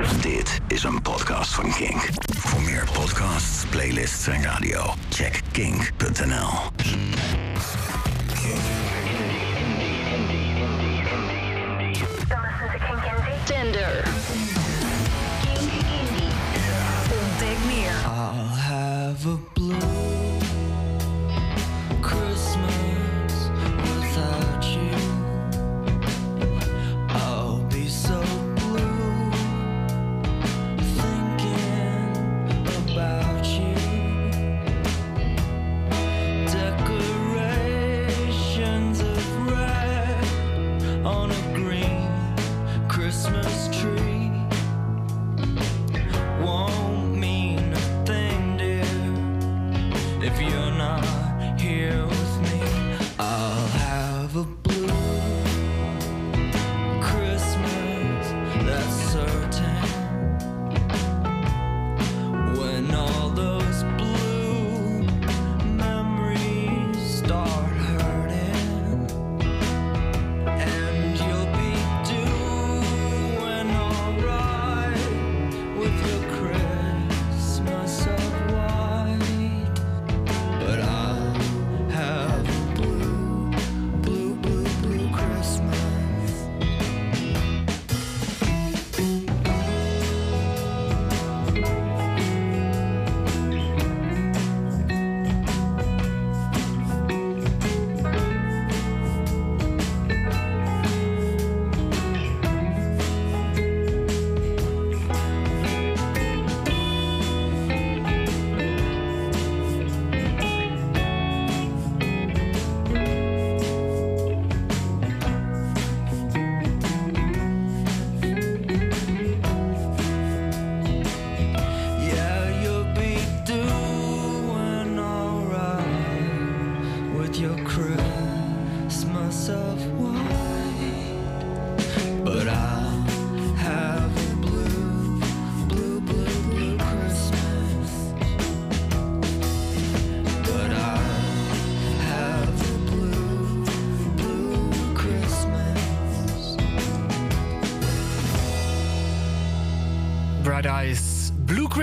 Dit is een podcast van Kink. Voor meer podcasts, playlists en radio, check kink.nl. Tender. Ontdek meer. I'll have a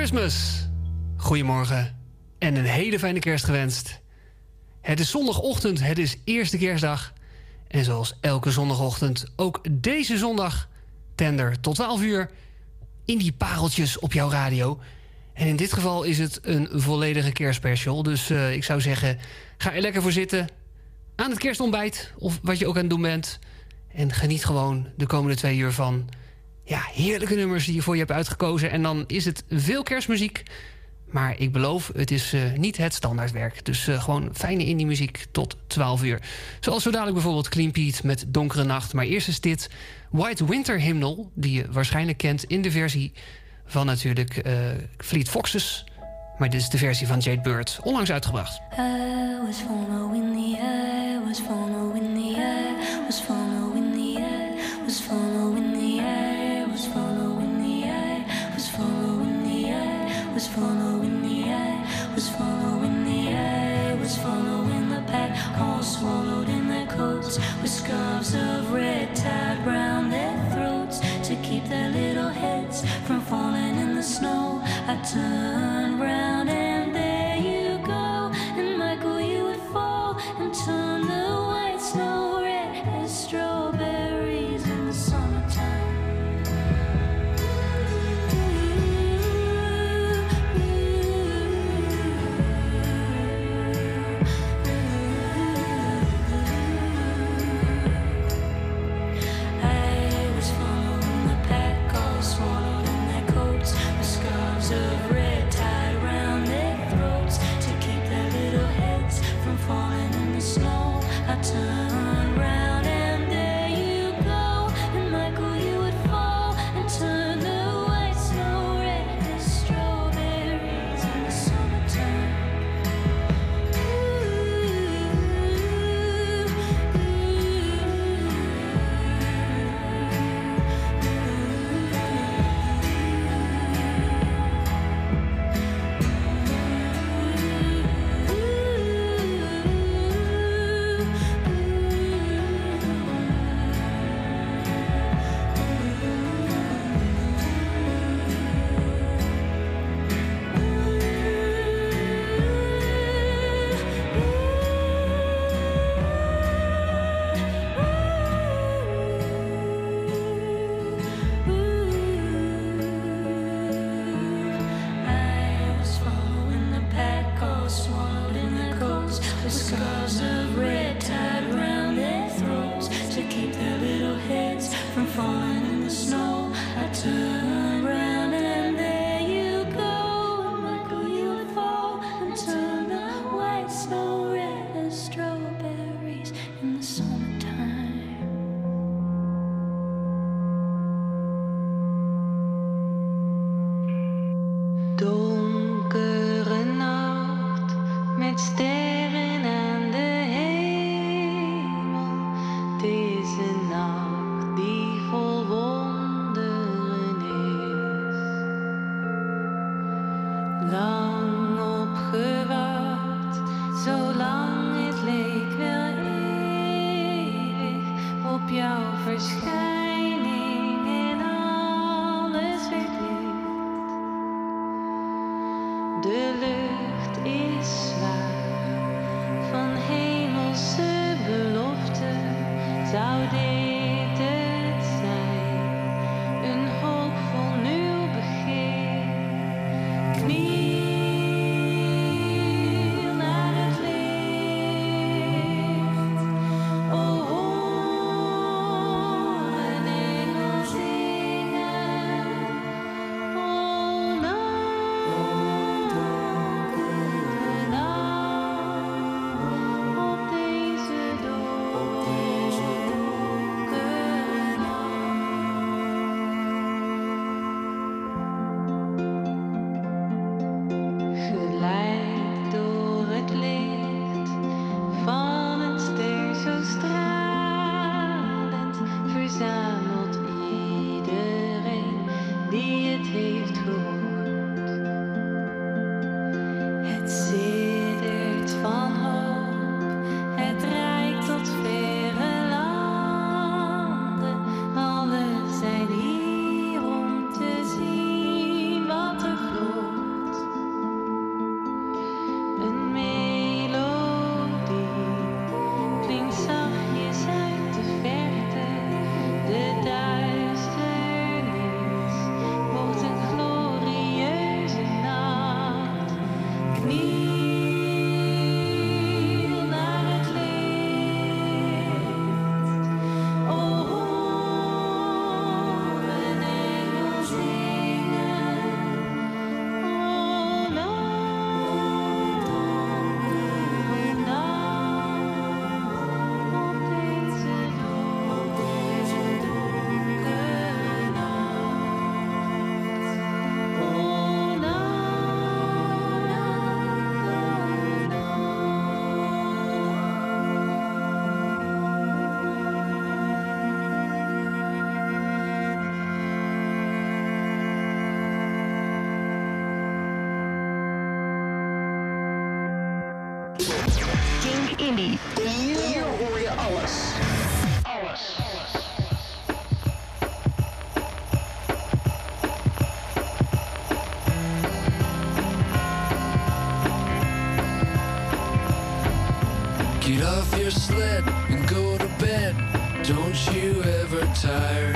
Christmas. Goedemorgen en een hele fijne kerst gewenst. Het is zondagochtend, het is eerste kerstdag. En zoals elke zondagochtend, ook deze zondag, tender tot 12 uur... in die pareltjes op jouw radio. En in dit geval is het een volledige kerstspecial. Dus eh, ik zou zeggen, ga er lekker voor zitten... aan het kerstontbijt, of wat je ook aan het doen bent... en geniet gewoon de komende twee uur van ja, heerlijke nummers die je voor je hebt uitgekozen. En dan is het veel kerstmuziek. Maar ik beloof, het is eh, niet het standaardwerk. Dus eh, gewoon fijne indie muziek tot 12 uur. Zoals zo dadelijk bijvoorbeeld Clean Pete met Donkere Nacht. Maar eerst is dit White Winter Hymnal. Die je waarschijnlijk kent in de versie van natuurlijk eh, Fleet Foxes. Maar dit is de versie van Jade Bird. Onlangs uitgebracht. I was following the eye, was following the eye, was following the eye, was following the was following the eye, was following the eye, was following the eye, was following the eye, was following the pack, all swallowed in their coats, with scarves of red tied round their throats to keep their little heads from falling in the snow. I turned sun. toilet and go to bed. Don't you ever tire.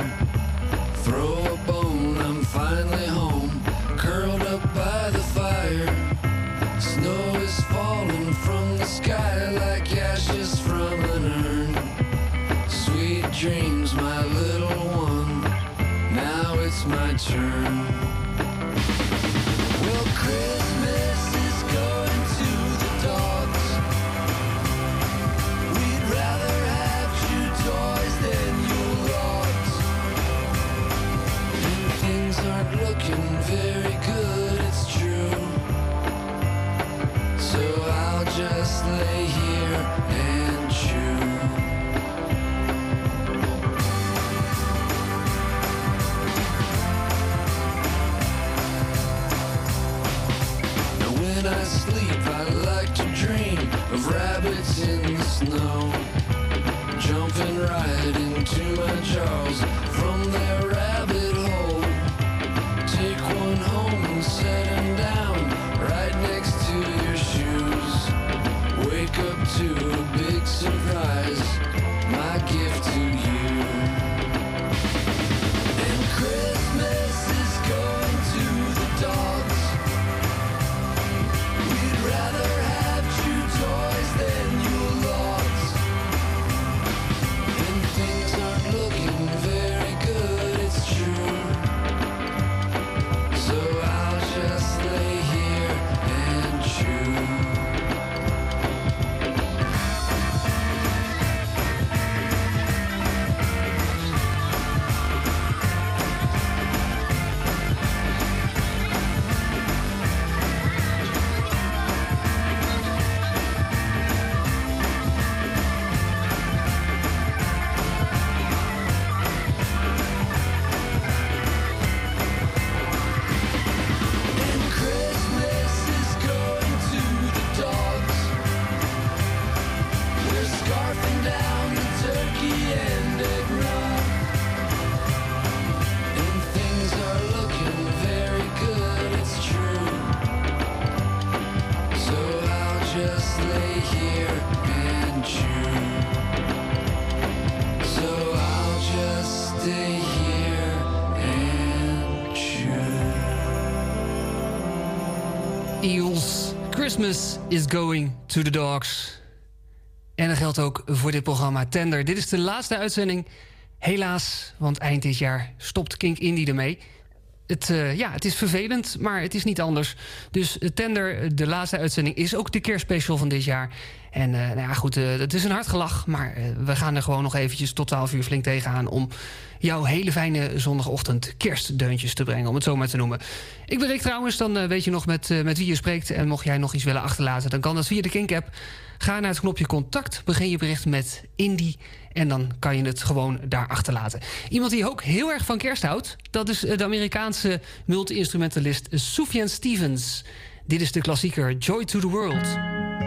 Christmas is going to the dogs. En dat geldt ook voor dit programma Tender. Dit is de laatste uitzending. Helaas, want eind dit jaar stopt Kink Indie ermee. Het, uh, ja, het is vervelend, maar het is niet anders. Dus Tender, de laatste uitzending, is ook de kerstspecial van dit jaar. En nou ja, goed, uh, het is een hard gelach. Maar we gaan er gewoon nog eventjes tot 12 uur flink tegenaan... om jouw hele fijne zondagochtend kerstdeuntjes te brengen, om het zo maar te noemen. Ik ben Rick trouwens, dan weet je nog met, met wie je spreekt. En mocht jij nog iets willen achterlaten, dan kan dat via de Kink-app. Ga naar het knopje contact, begin je bericht met Indie... en dan kan je het gewoon daar achterlaten. Iemand die ook heel erg van kerst houdt... dat is de Amerikaanse multi-instrumentalist Sufjan Stevens. Dit is de klassieker Joy to the World.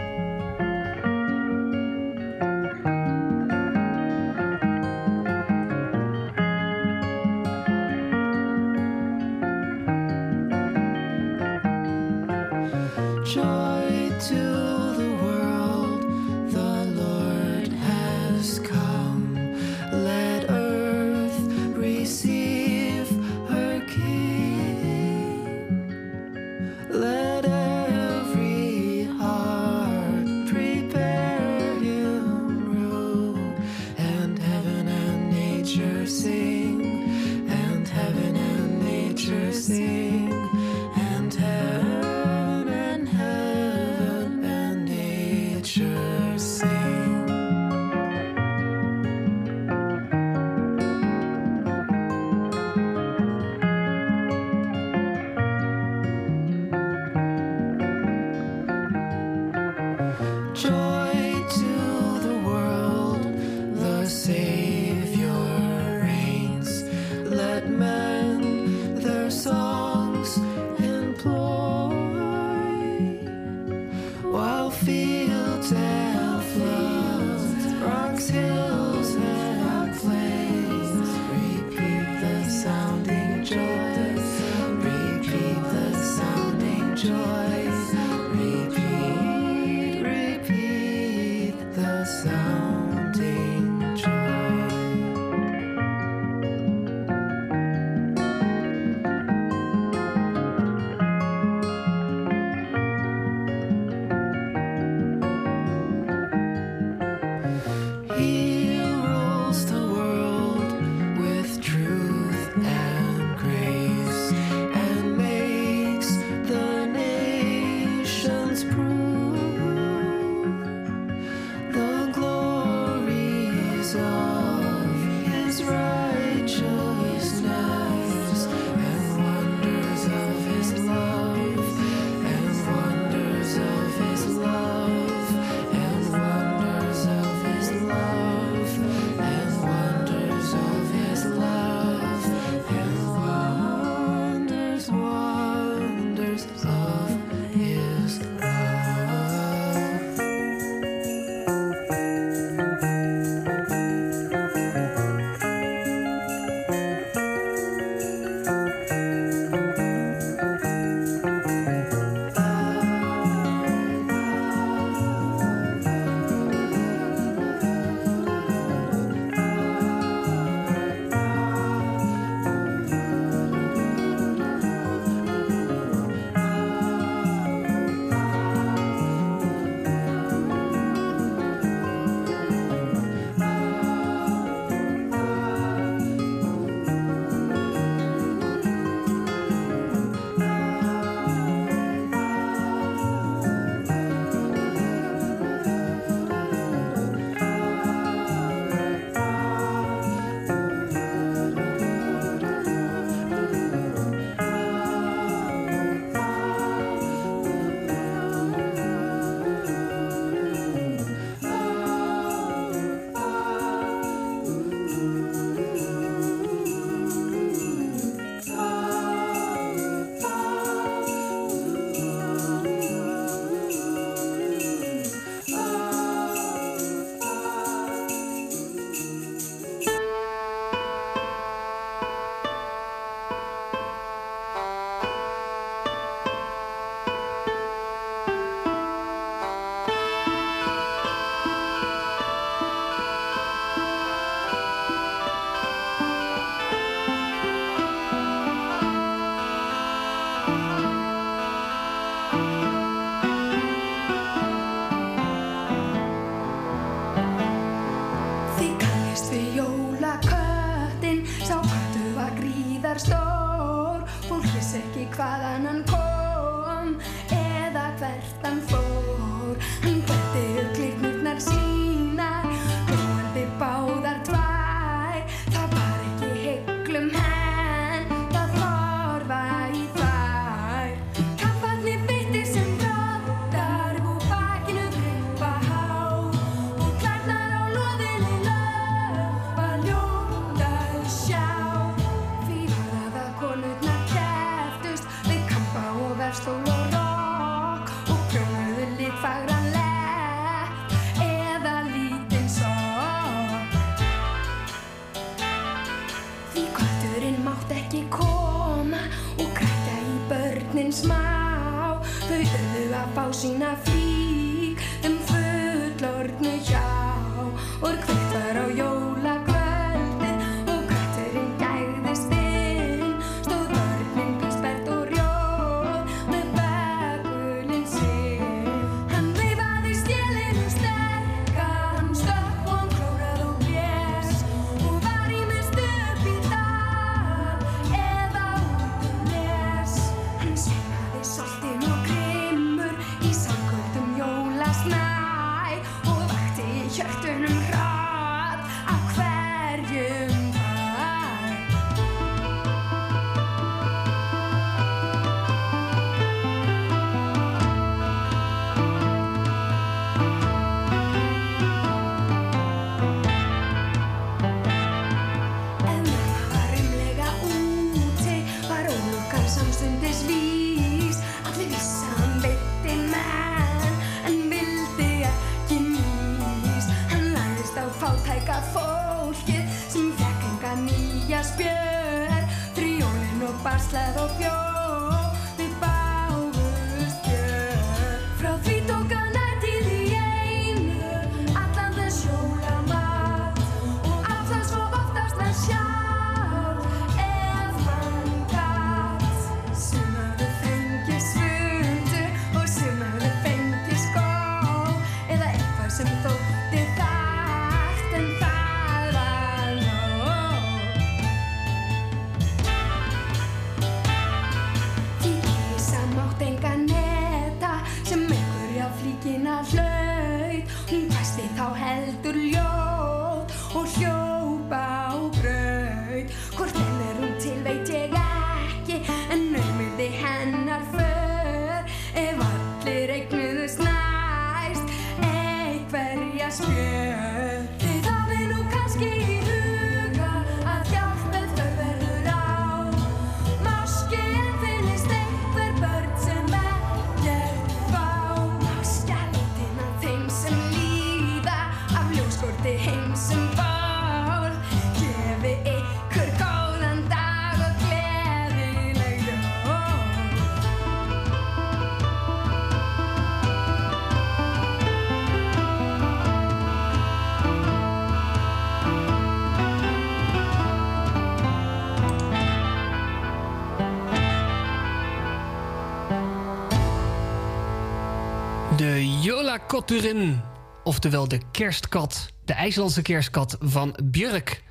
Oftewel de kerstkat, de IJslandse kerstkat van Björk.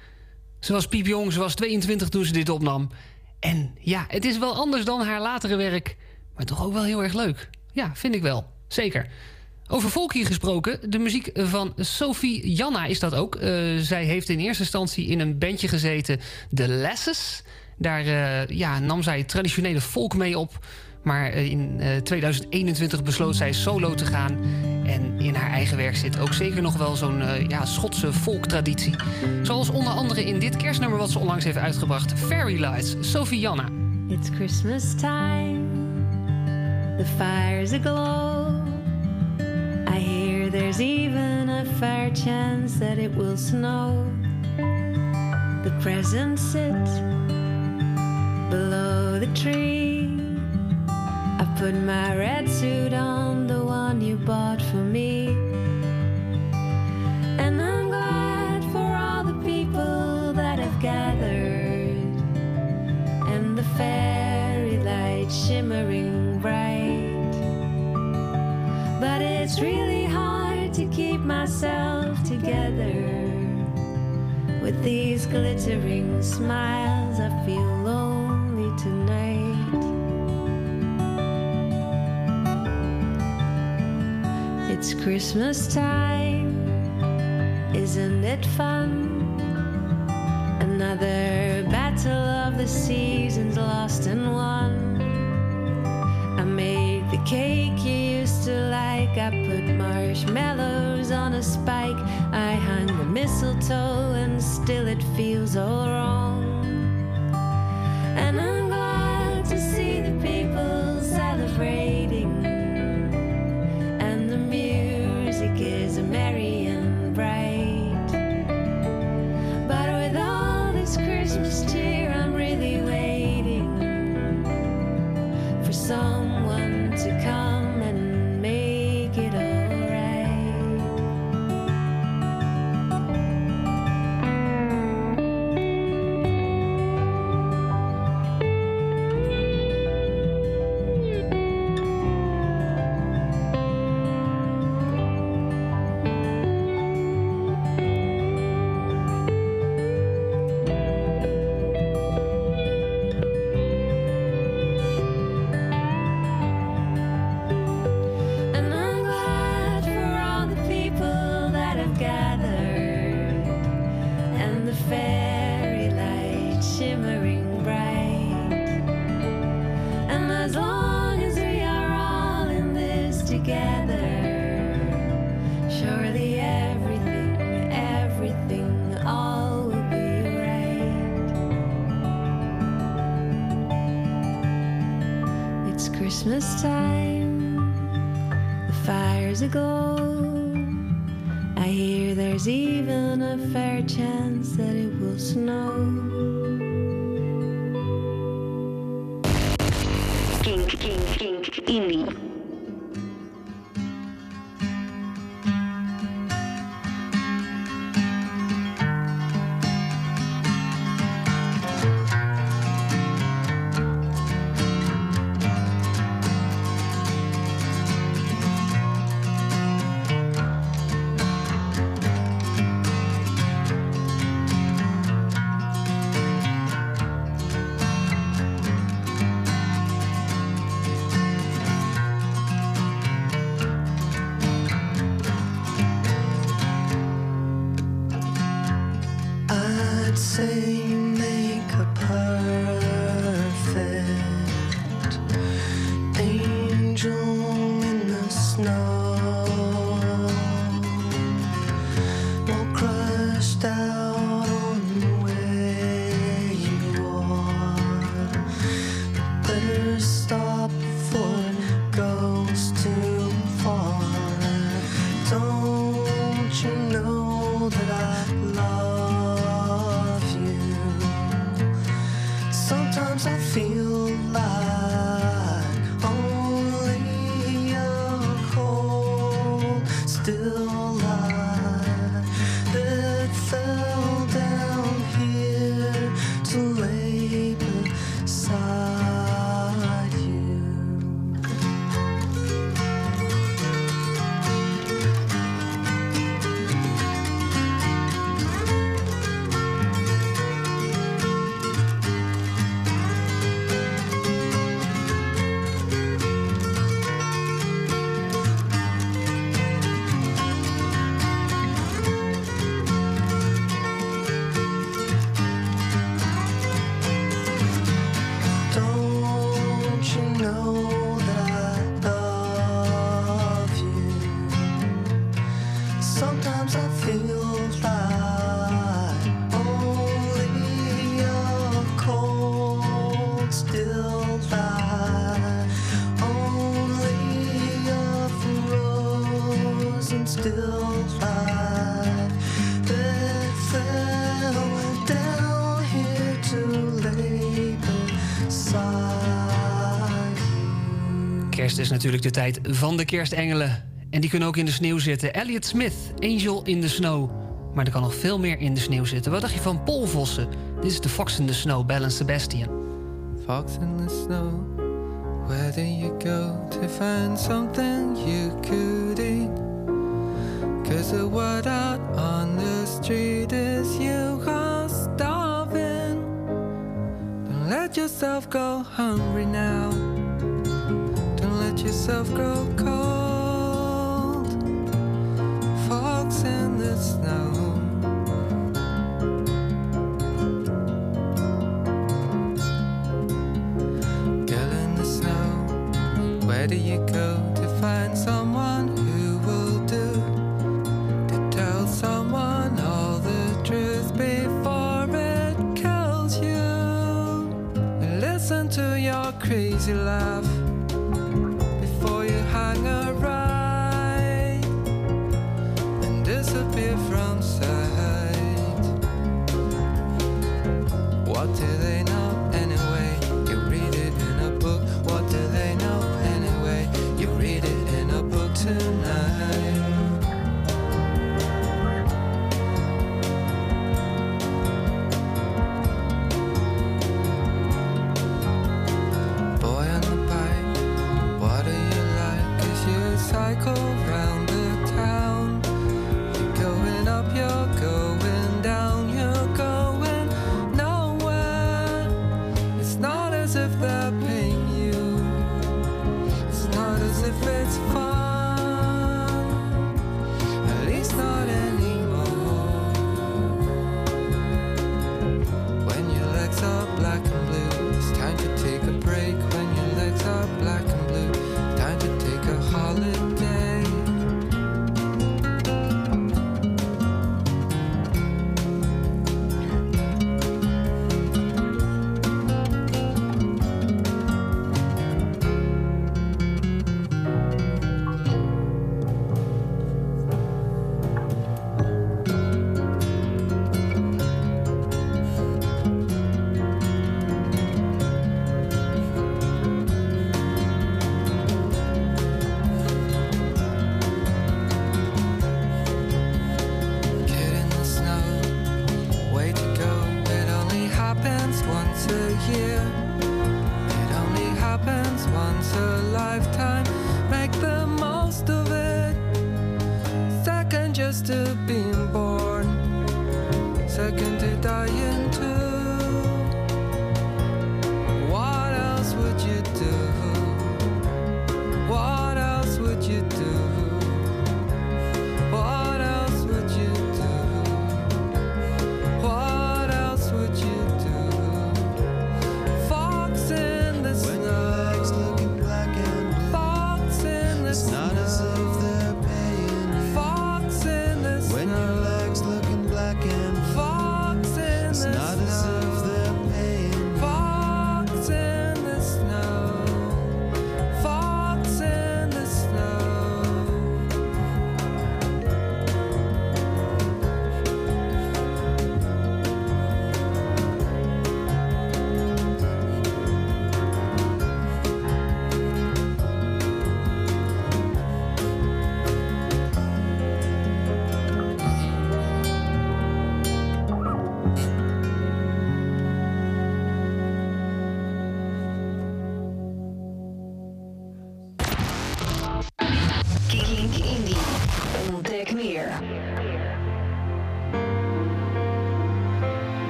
Ze was piepjong, ze was 22 toen ze dit opnam. En ja, het is wel anders dan haar latere werk, maar toch ook wel heel erg leuk. Ja, vind ik wel. Zeker. Over folkie gesproken, de muziek van Sophie Janna is dat ook. Eh, zij heeft in eerste instantie in een bandje gezeten, The Lasses. Daar eh, ja, nam zij traditionele folk mee op. Maar eh, in eh, 2021 besloot zij solo te gaan. En in haar eigen werk zit ook zeker nog wel zo'n eh, ja, Schotse folktraditie. Zoals onder andere in dit kerstnummer wat ze onlangs heeft uitgebracht... Fairy Lights, Sophie Janna. It's Christmas time. The fire's aglow. I hear there's even a fair chance that it will snow. The presents sit below the tree. Put my red suit on, the one you bought for me. And I'm glad for all the people that have gathered and the fairy lights shimmering bright. But it's really hard to keep myself together. With these glittering smiles, I feel It's Christmas time, isn't it fun? Another battle of the seasons lost and won. I made the cake you used to like. I put marshmallows on a spike. I hung the mistletoe, and still it feels all wrong. De tijd van de kerstengelen. En die kunnen ook in de sneeuw zitten. Elliot Smith, Angel in the Snow. Maar er kan nog veel meer in de sneeuw zitten. Wat dacht je van Paul Vossen? Dit is de Fox in the Snow, Bell Sebastian. Fox in the snow. Where do you go to find something you could eat? Cause the word out on the street is you are starving. Don't let yourself go hungry now. Don't let yourself grow cold.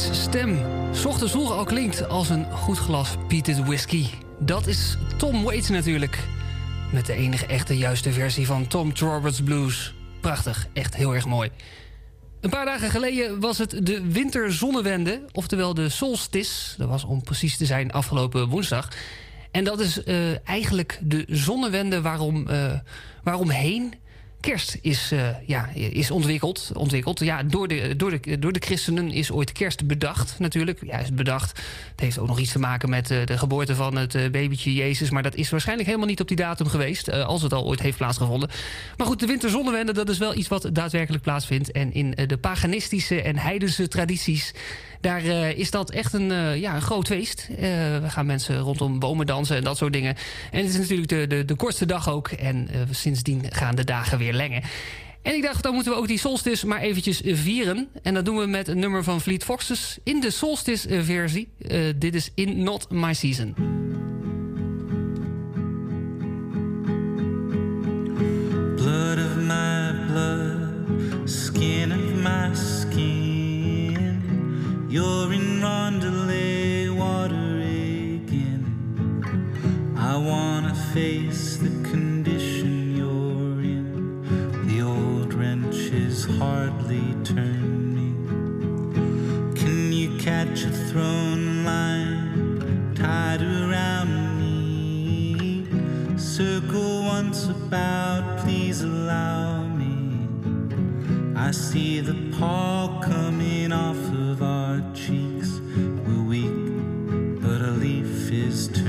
Stem ochtends vroeg al klinkt als een goed glas peated whisky. Dat is Tom Waits natuurlijk. Met de enige echte juiste versie van Tom Roberts Blues. Prachtig, echt heel erg mooi. Een paar dagen geleden was het de winterzonnewende, oftewel de solstice. Dat was om precies te zijn afgelopen woensdag. En dat is eh, eigenlijk de zonnewende waarom, eh, waaromheen kerst is, eh, ja, is ontwikkeld. ontwikkeld. Ja, door, de, door, de, door de christenen is ooit kerst bedacht natuurlijk. Ja, is bedacht. Het heeft ook nog iets te maken met eh, de geboorte van het eh, babytje Jezus. Maar dat is waarschijnlijk helemaal niet op die datum geweest. als het al ooit heeft plaatsgevonden. Maar goed, de winterzonnewende, dat is wel iets wat daadwerkelijk plaatsvindt. En in de paganistische en heidense tradities... Daar eh, is dat echt een, eh, ja, een groot feest. Eh, we gaan mensen rondom bomen dansen en dat soort dingen. En het is natuurlijk de, de, de kortste dag ook. En sindsdien gaan de dagen weer lengen. En ik dacht, dan moeten we ook die Solstice maar eventjes vieren. En dat doen we met een nummer van Fleet Foxes in de Solstice-versie. Dit is In Not My Season. blood of my blood, skin of my skin. You're in Rondelay water again. I wanna face the condition you're in. The old wrench is hardly turning. Can you catch a thrown line tied around me? Circle once about, please allow. I see the pall coming off of our cheeks. We're weak, but a leaf is turning.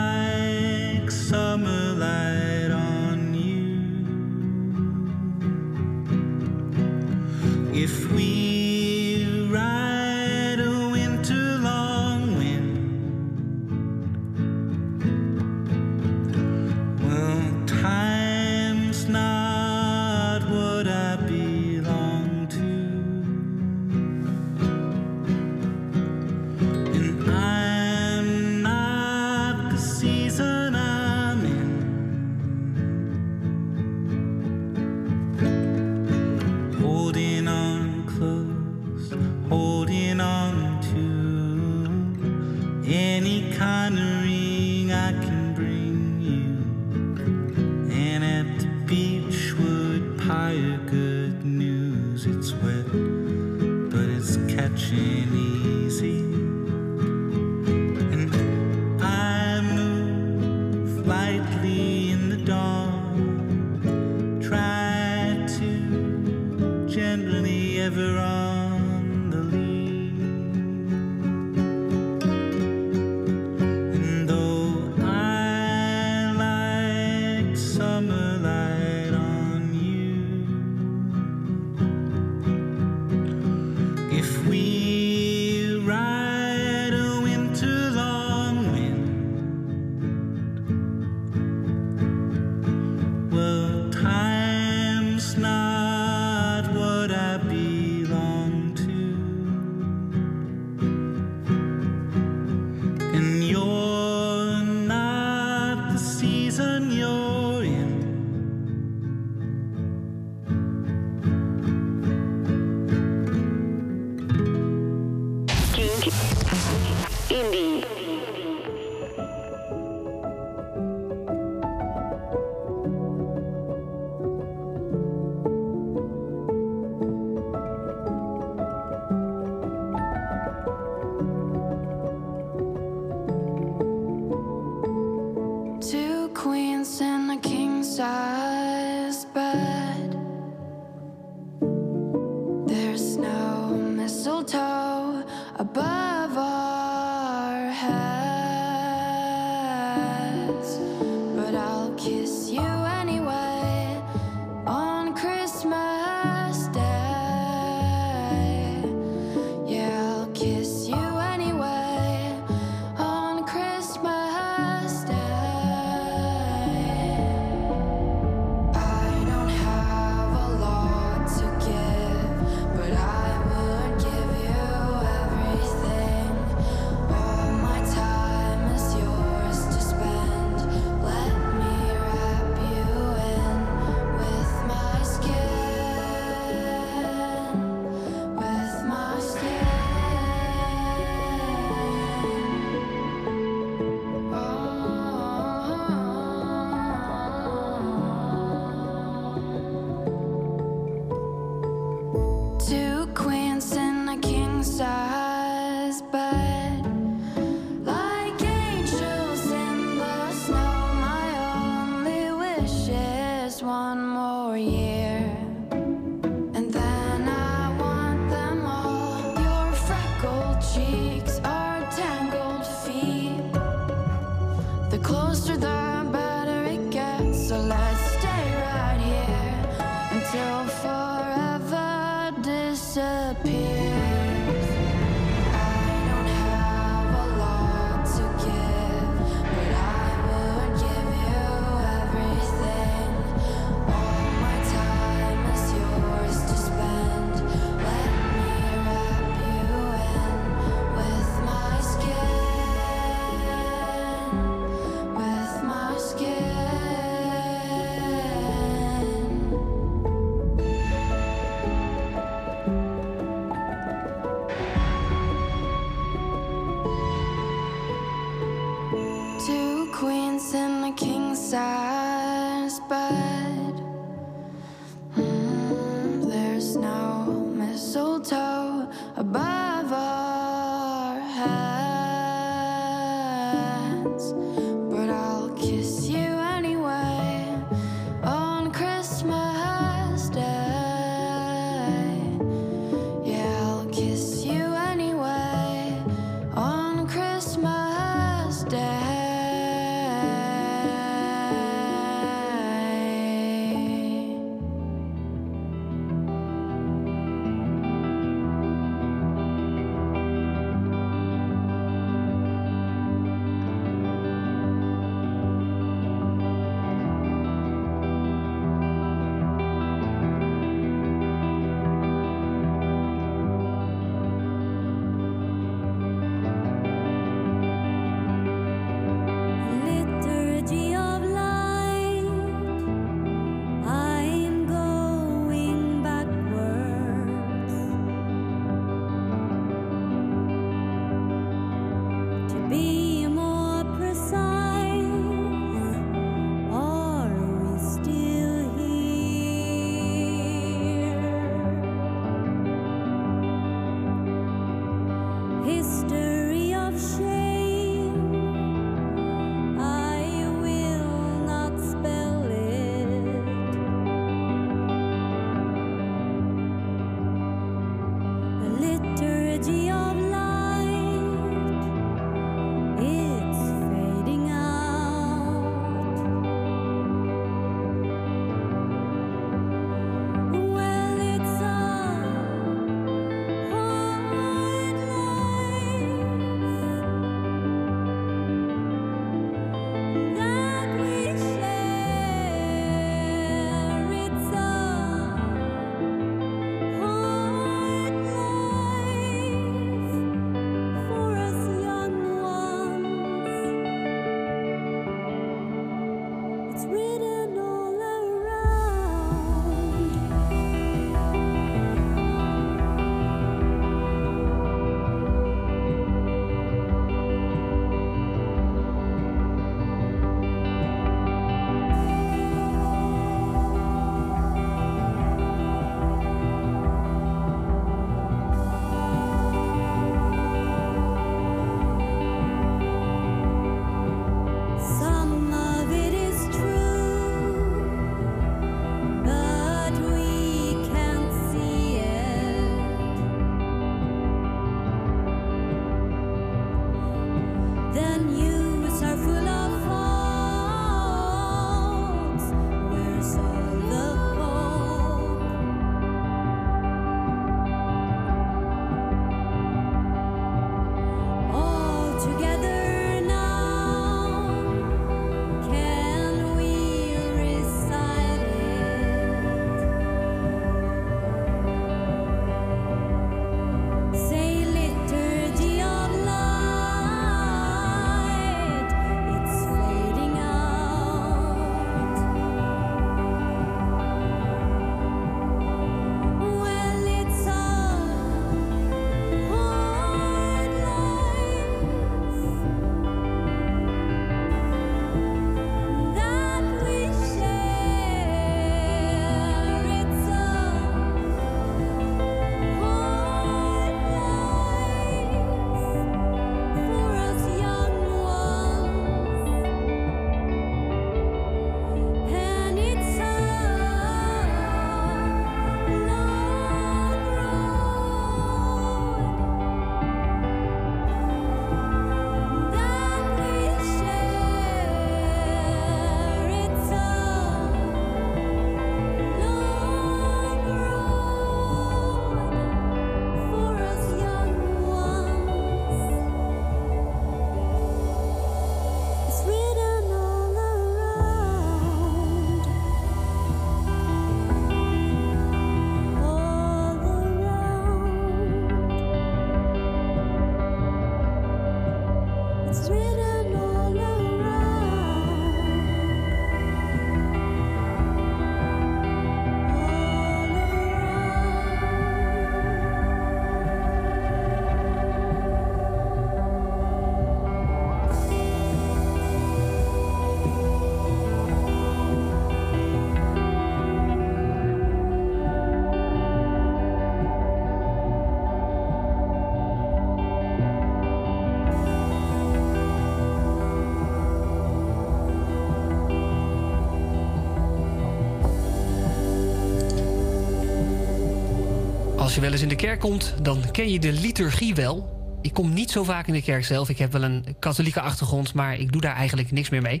Wel eens in de kerk komt, dan ken je de liturgie wel. Ik kom niet zo vaak in de kerk zelf. Ik heb wel een katholieke achtergrond, maar ik doe daar eigenlijk niks meer mee.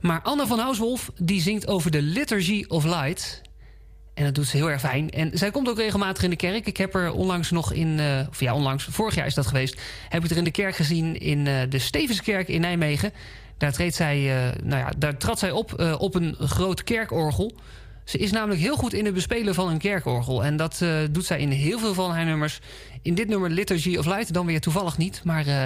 Maar Anne van Housewolf die zingt over de Liturgy of Light. En dat doet ze heel erg fijn. En zij komt ook regelmatig in de kerk. Ik heb er onlangs nog in, eh, of ja, onlangs, vorig jaar is dat geweest, heb ik er in de kerk gezien in eh, de Stevenskerk in Nijmegen. Daar, zij, eh, nou ja, daar trad zij op op een groot kerkorgel. Ze is namelijk heel goed in het bespelen van een kerkorgel. En dat eh, doet zij in heel veel van haar nummers. In dit nummer Liturgy of Light dan weer toevallig niet. Maar eh,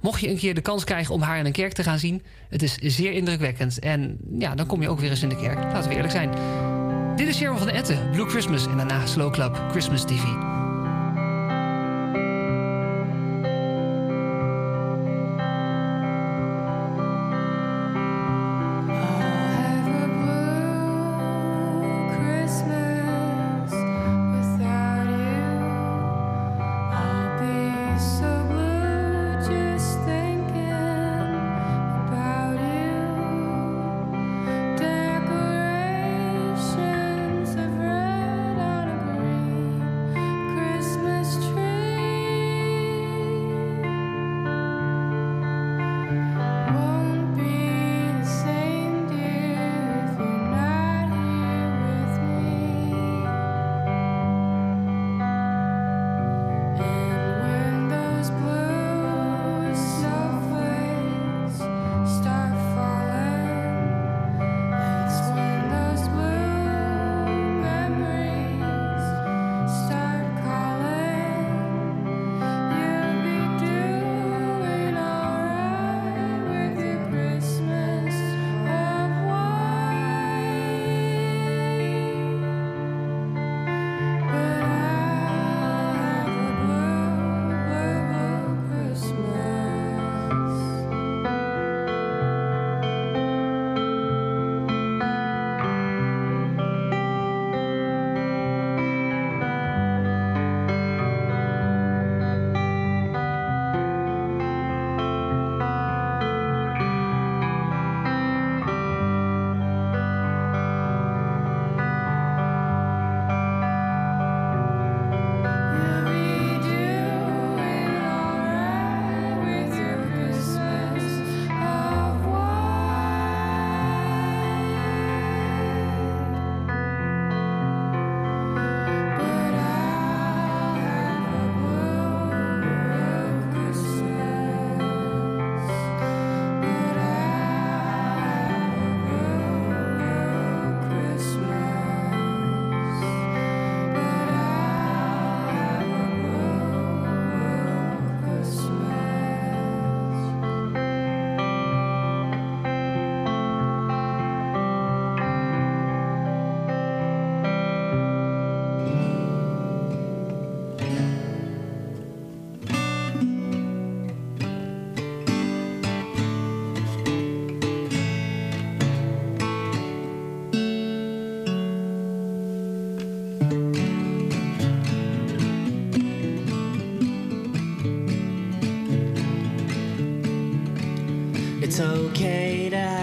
mocht je een keer de kans krijgen om haar in een kerk te gaan zien... het is zeer indrukwekkend. En ja, dan kom je ook weer eens in de kerk. Laten we eerlijk zijn. Dit is Sharon van Etten, Blue Christmas. En daarna Slow Club, Christmas TV.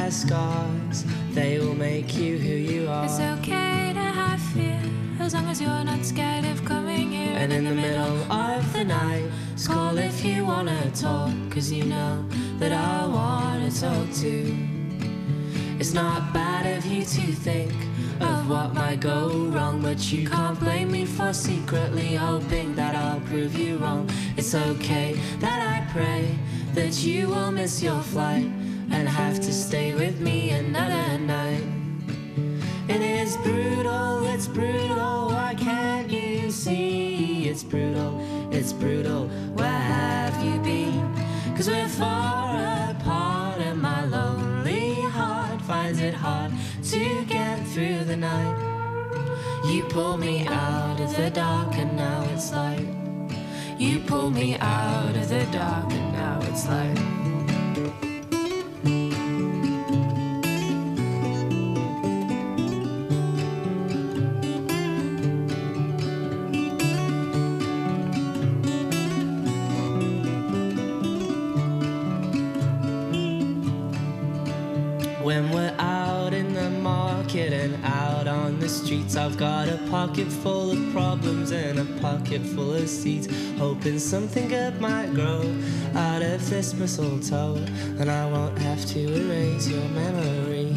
Have scars, they will make you who you are. It's okay to have fear as long as you're not scared of coming here. And in the middle of the night, call if you wanna talk, cause you know that I wanna talk too. It's not bad of you to think of what might go wrong, but you can't blame me for secretly hoping that I'll prove you wrong. It's okay that I pray that you will miss your flight and have to stay hoping something good might grow out of this mistletoe, and I won't have to erase your memory.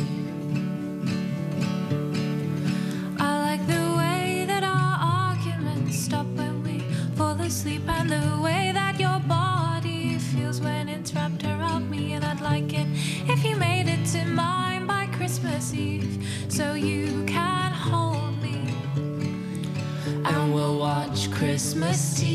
I like the way that our arguments stop when we fall asleep, and the way that your body feels when it's wrapped around me, and I'd like it if you made it to mine by Christmas Eve, so you can hold me. And we'll watch Christmas Eve.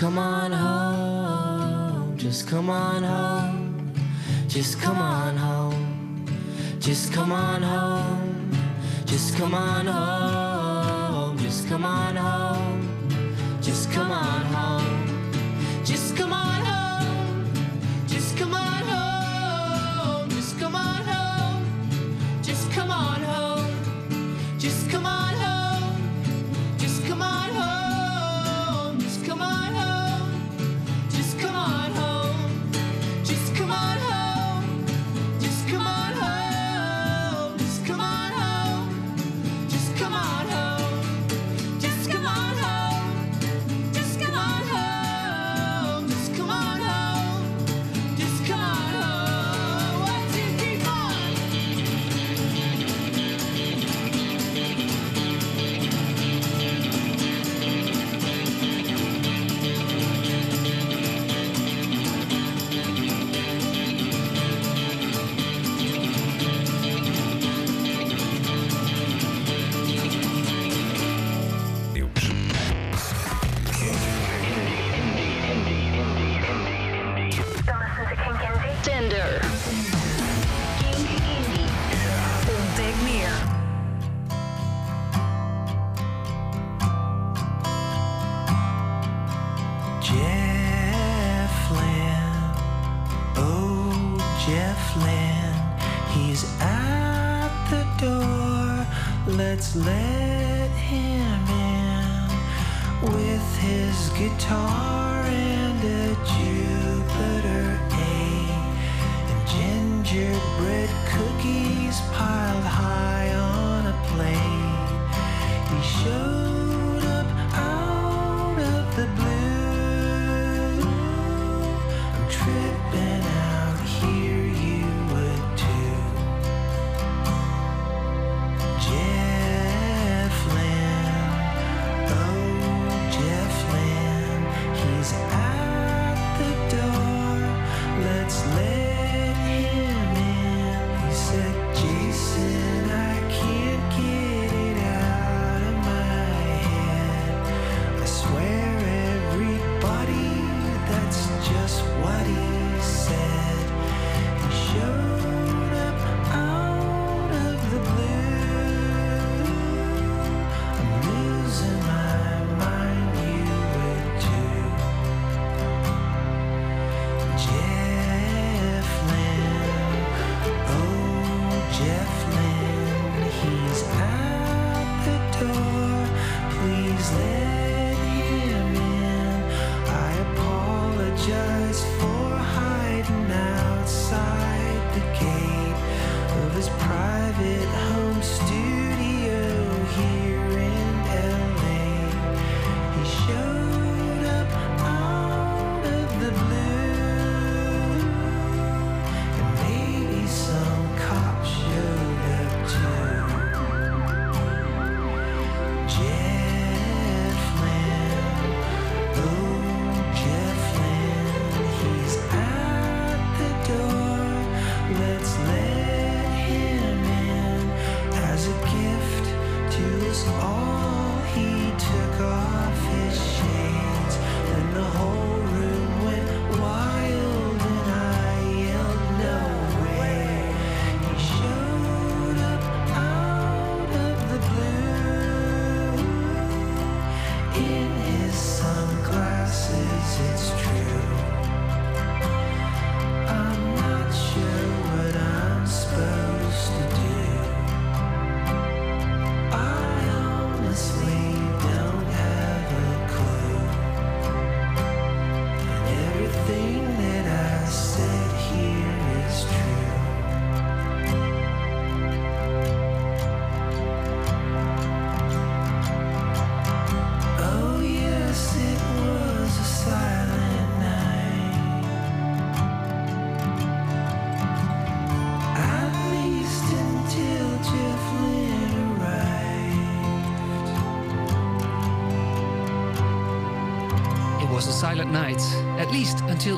come on home, just come on home, just come on home, just come on home, just come on home.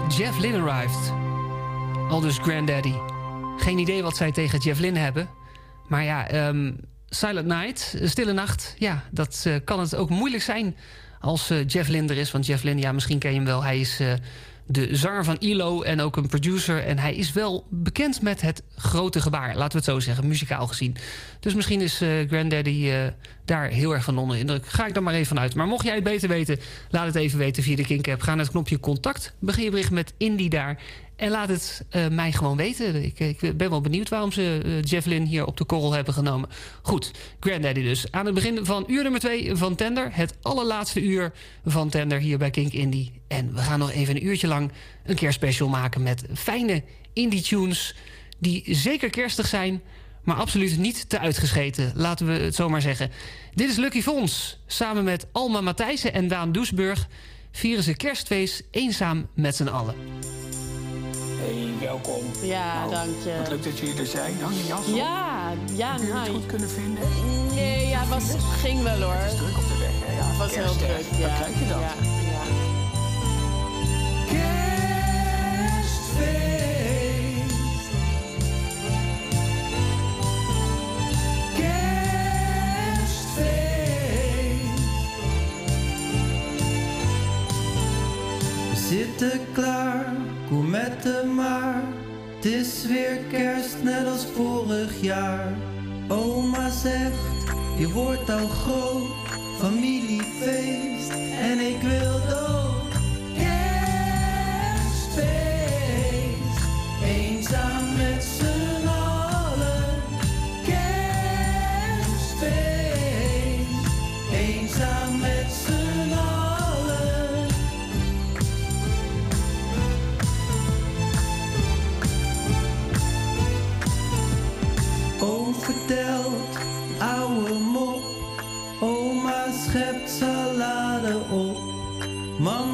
Jeff Lynne arrived. Aldus Granddaddy. Geen idee wat zij tegen Jeff Lynne hebben. Maar ja, ehm, Silent Night, stille nacht. Ja, dat eh, kan het ook moeilijk zijn als eh, Jeff Lynne er is. Want Jeff Lynne, ja, misschien ken je hem wel. Hij is eh, de zanger van ILO en ook een producer. En hij is wel bekend met het grote gebaar. Laten we het zo zeggen, muzikaal gezien. Dus misschien is eh, Granddaddy eh, daar heel erg van onder indruk. Ga ik dan maar even vanuit. Maar mocht jij het beter weten, laat het even weten via de Kink app. Ga naar het knopje contact. Begin je bericht met Indie daar. En laat het eh, mij gewoon weten. Ik, ik ben wel benieuwd waarom ze Jeff Lynne hier op de korrel hebben genomen. Goed, Granddaddy dus. Aan het begin van uur nummer 2 van Tender. Het allerlaatste uur van Tender hier bij Kink Indie. En we gaan nog even een uurtje lang een kerstspecial maken... met fijne indie tunes die zeker kerstig zijn... maar absoluut niet te uitgescheten, laten we het zo maar zeggen. Dit is Lucky Fons. Samen met Alma Matthijssen en Daan Doesburg... vieren ze kerstfeest eenzaam met z'n allen. Hey, welkom. Ja, Nou, dank je. Wat leuk dat jullie er zijn. Hang je jas op. Ja, ja, Heb je het goed kunnen vinden? Nee, ja, het was, ging wel hoor. Het is druk op de weg, hè? Ja, Het was heel kerst, druk, ja. Krijg je dat? Ja, ja. Zitten klaar, kom met de maar. Het is weer kerst, net als vorig jaar. Oma zegt, je wordt al groot, familiefeest. En ik wil dood. Vertelt, ouwe mop. Oma schept salade op. Mama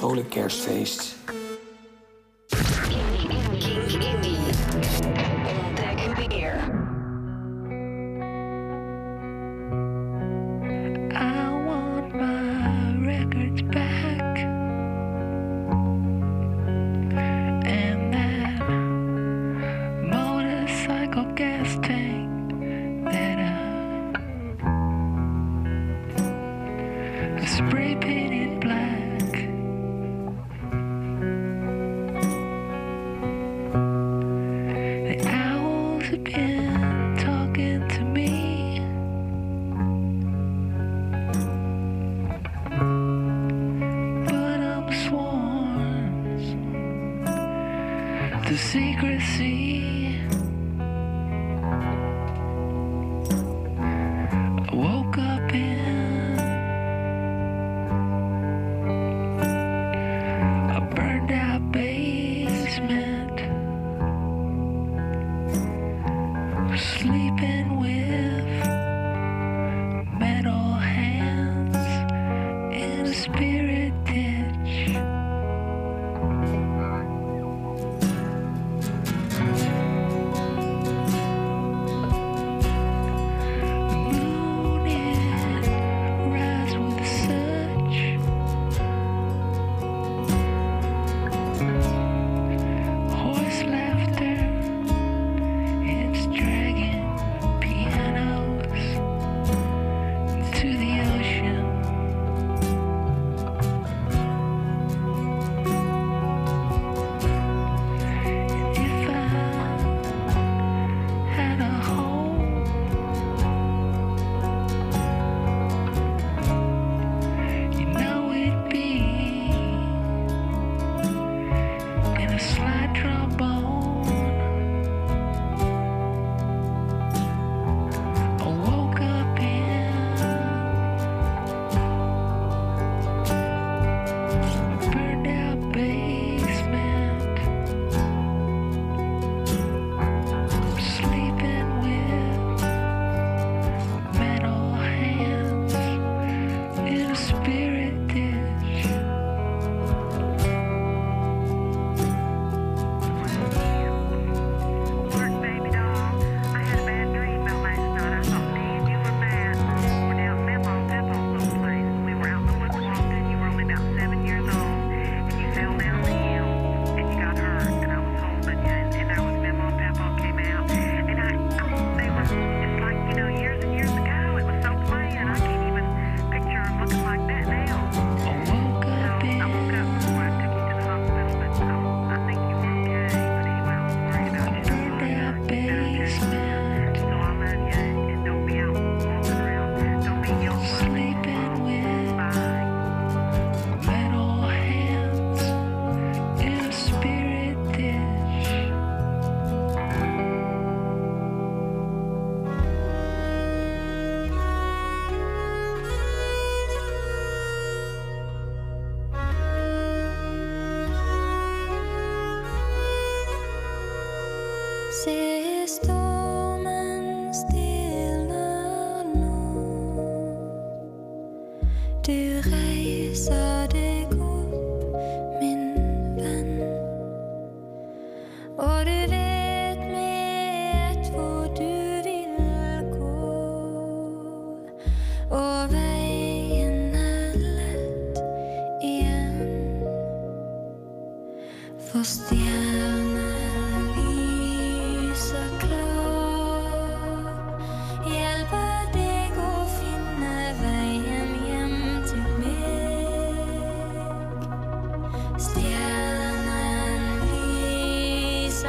vrolijk kerstfeest. Secrecy.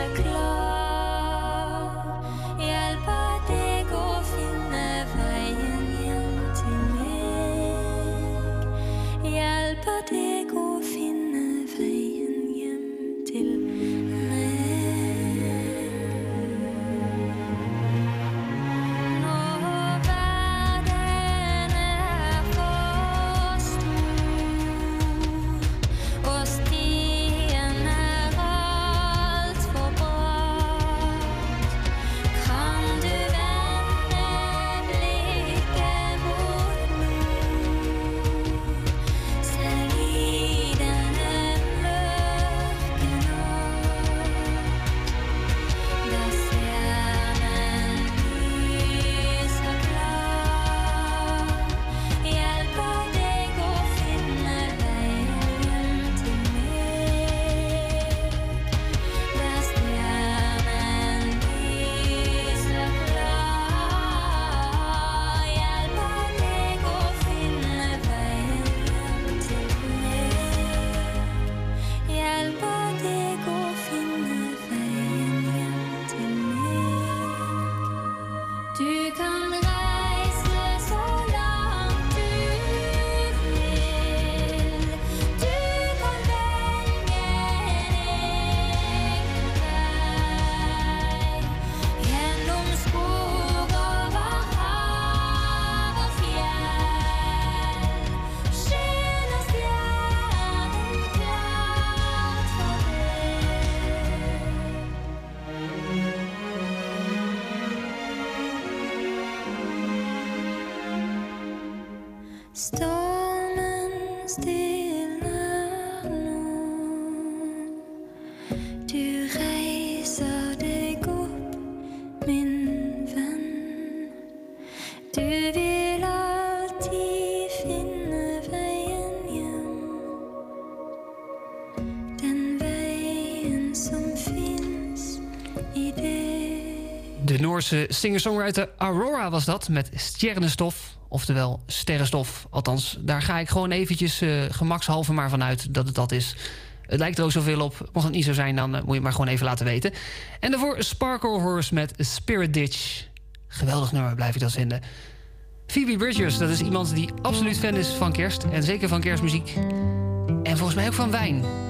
close. Singer-songwriter Aurora was dat met sterrenstof, oftewel sterrenstof. Althans, daar ga ik gewoon eventjes uh, gemakshalve maar vanuit dat het dat is. Het lijkt er ook zoveel op. Mocht het niet zo zijn, dan eh, moet je maar gewoon even laten weten. En daarvoor Sparkle Horse met Spirit Ditch. Geweldig nummer, blijf ik dat vinden. Phoebe Bridgers, dat is iemand die absoluut fan is van kerst. En zeker van kerstmuziek. En volgens mij ook van wijn.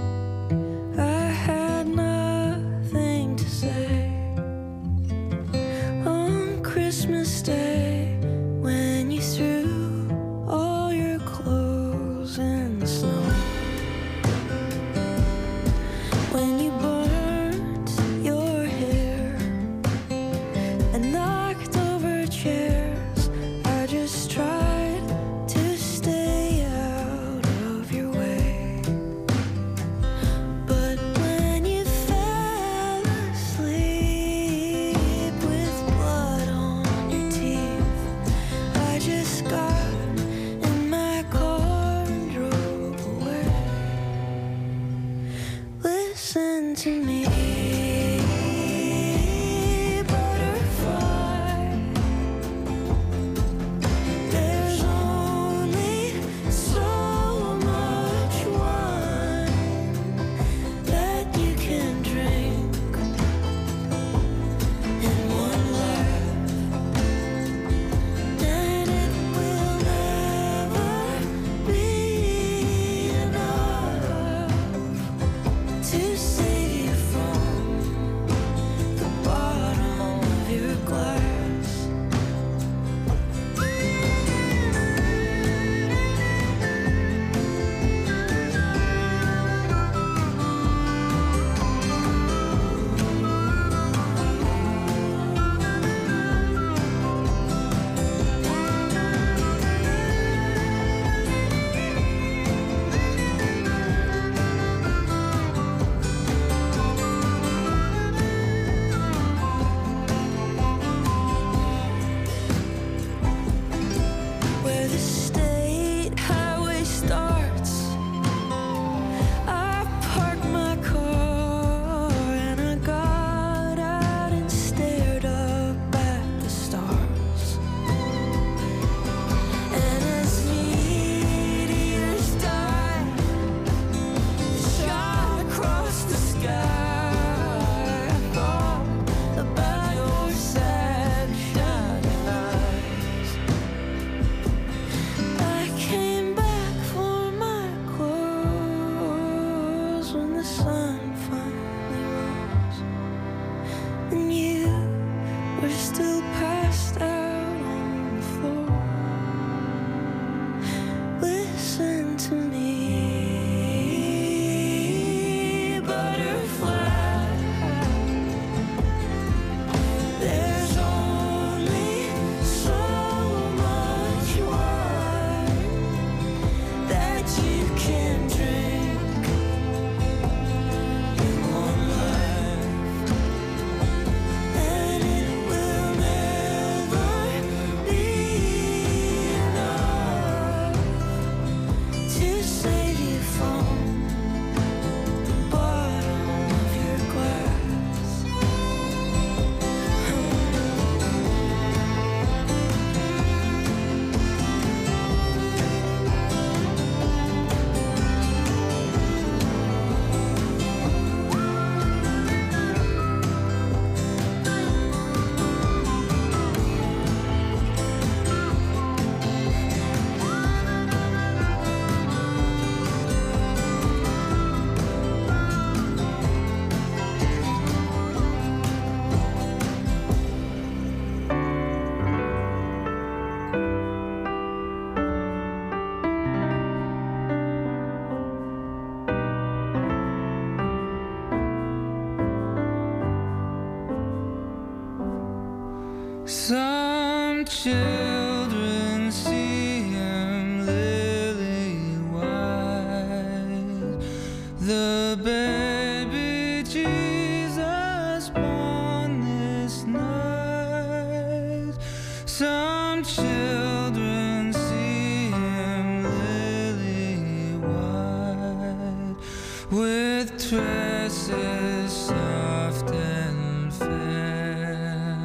Tresses soft and fair.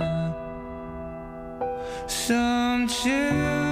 Some children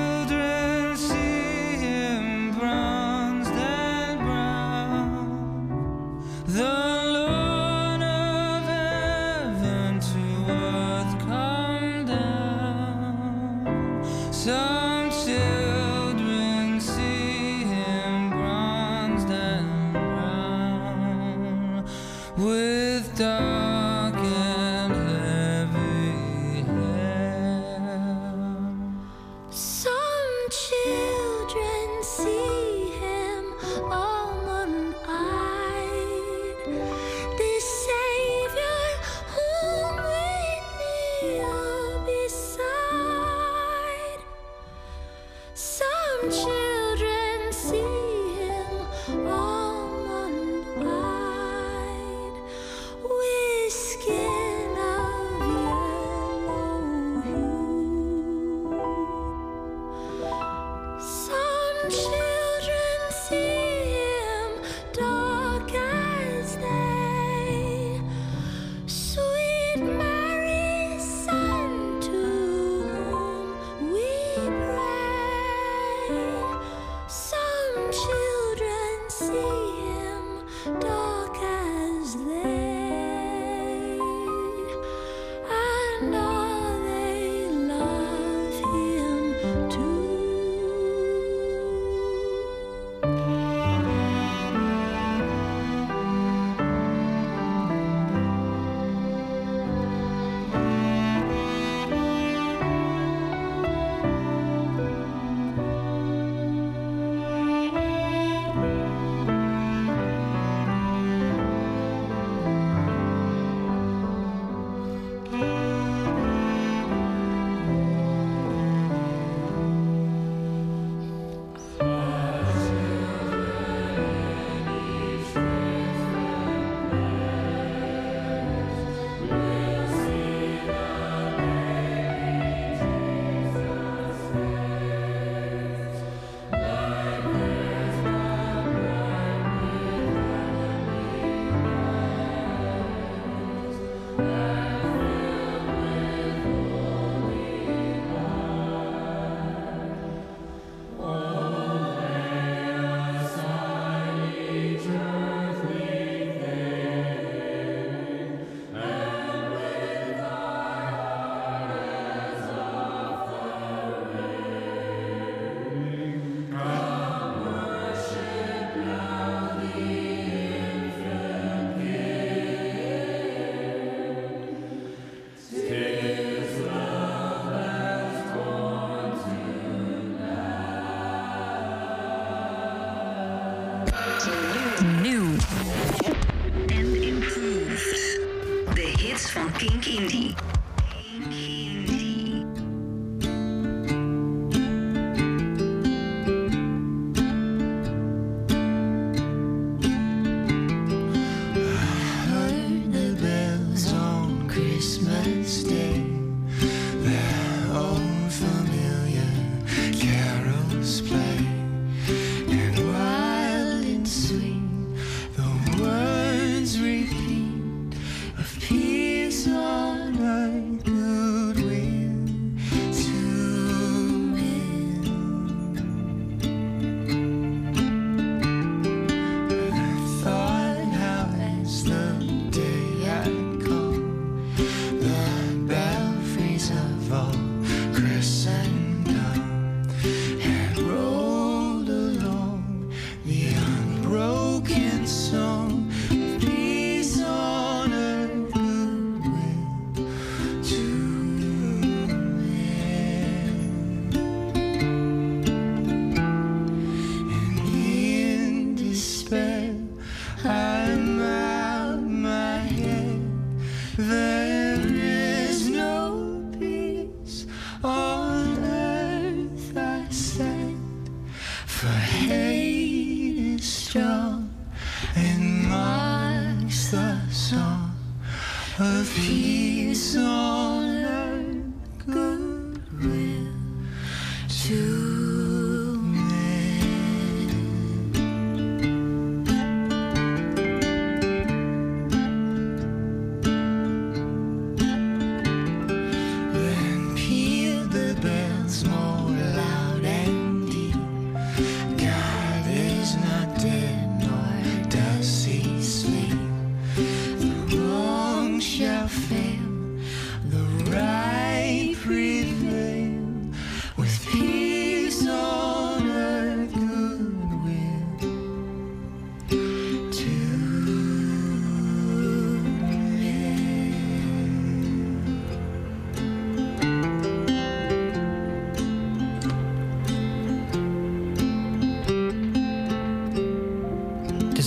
Christmas Day.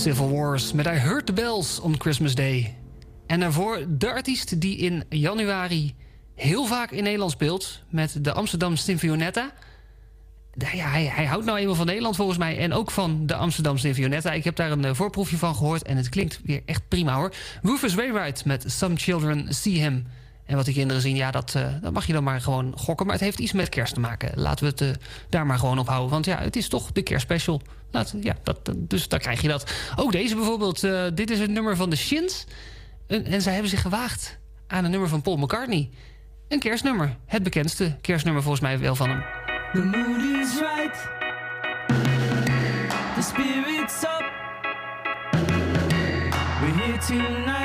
Civil Wars met I Heard the Bells on Christmas Day. En daarvoor de artiest die in januari heel vaak in Nederland speelt... met de Amsterdam Sinfonietta. Ja, hij, hij houdt nou eenmaal van Nederland volgens mij... en ook van de Amsterdam Sinfonietta. Ik heb daar een eh, voorproefje van gehoord en het klinkt weer echt prima hoor. Rufus Wainwright met Some Children See Him... En wat die kinderen zien, ja, dat, uh, dat mag je dan maar gewoon gokken. Maar het heeft iets met kerst te maken. Laten we het uh, daar maar gewoon op houden. Want ja, het is toch de kerstspecial. Ja, dat, dus daar krijg je dat. Ook deze bijvoorbeeld. Uh, dit is het nummer van de Shins. En, en zij hebben zich gewaagd aan een nummer van Paul McCartney. Een kerstnummer. Het bekendste kerstnummer volgens mij wel van hem. The mood is right. The spirit's up. We're here tonight.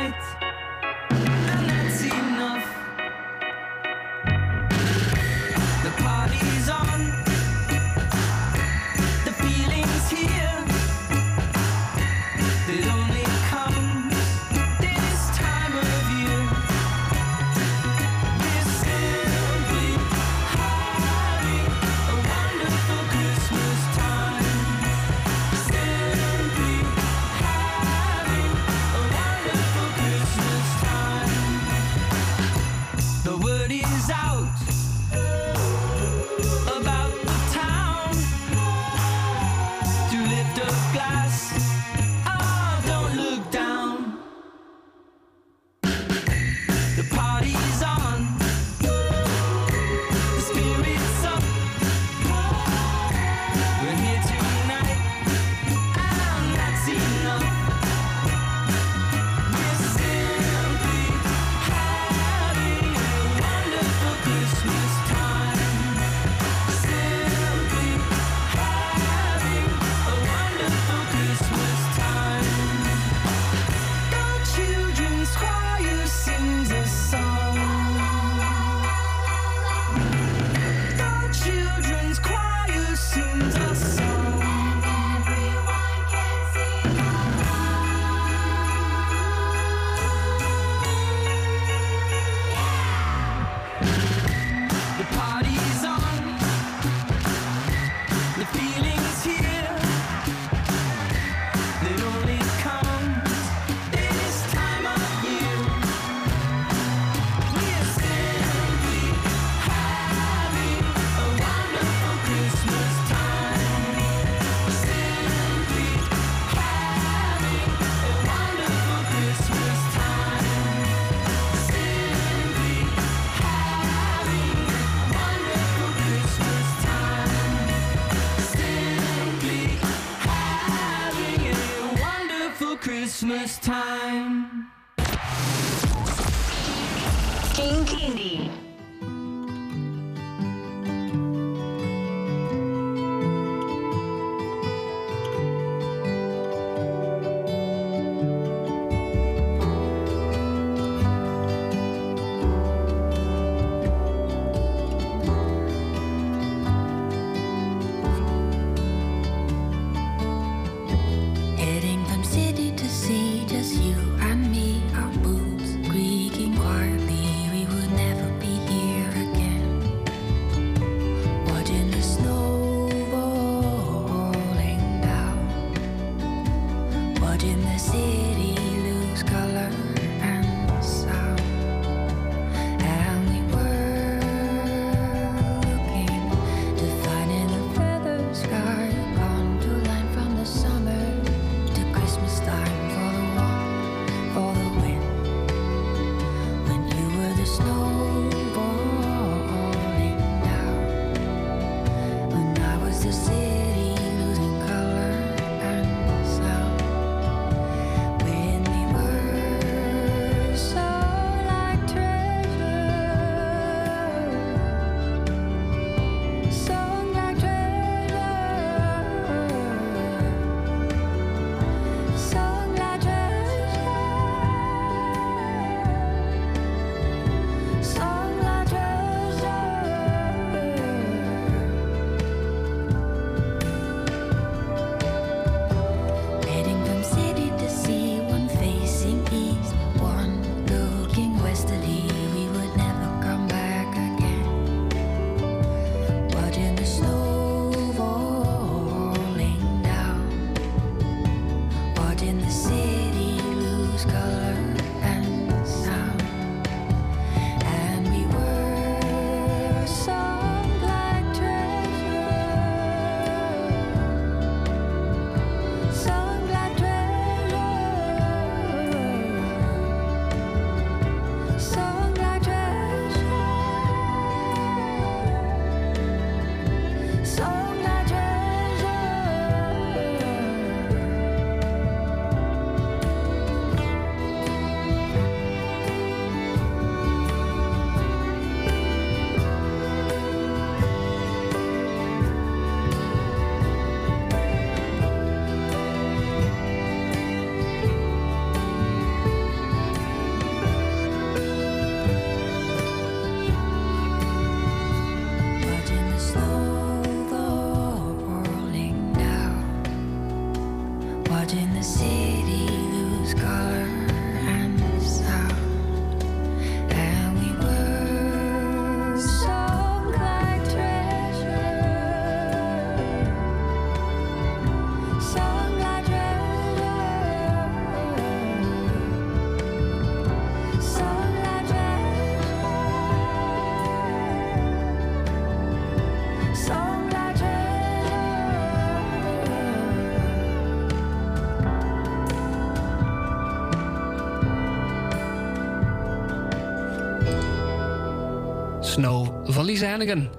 Snow van Lisa Hannigan.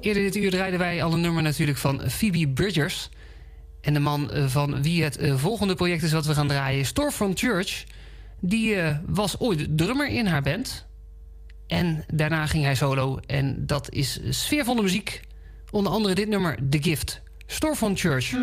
Eerder dit uur draaiden wij al een nummer natuurlijk van Phoebe Bridgers. En de man eh, van wie het eh, volgende project is wat we gaan draaien... Storefront Church. Die eh, was ooit drummer in haar band. En daarna ging hij solo. En dat is sfeervolle muziek. Onder andere dit nummer, The Gift. Storefront Church.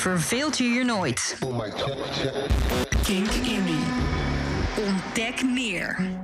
Verveelt je hier nooit. Kink Indie. Ontdek meer.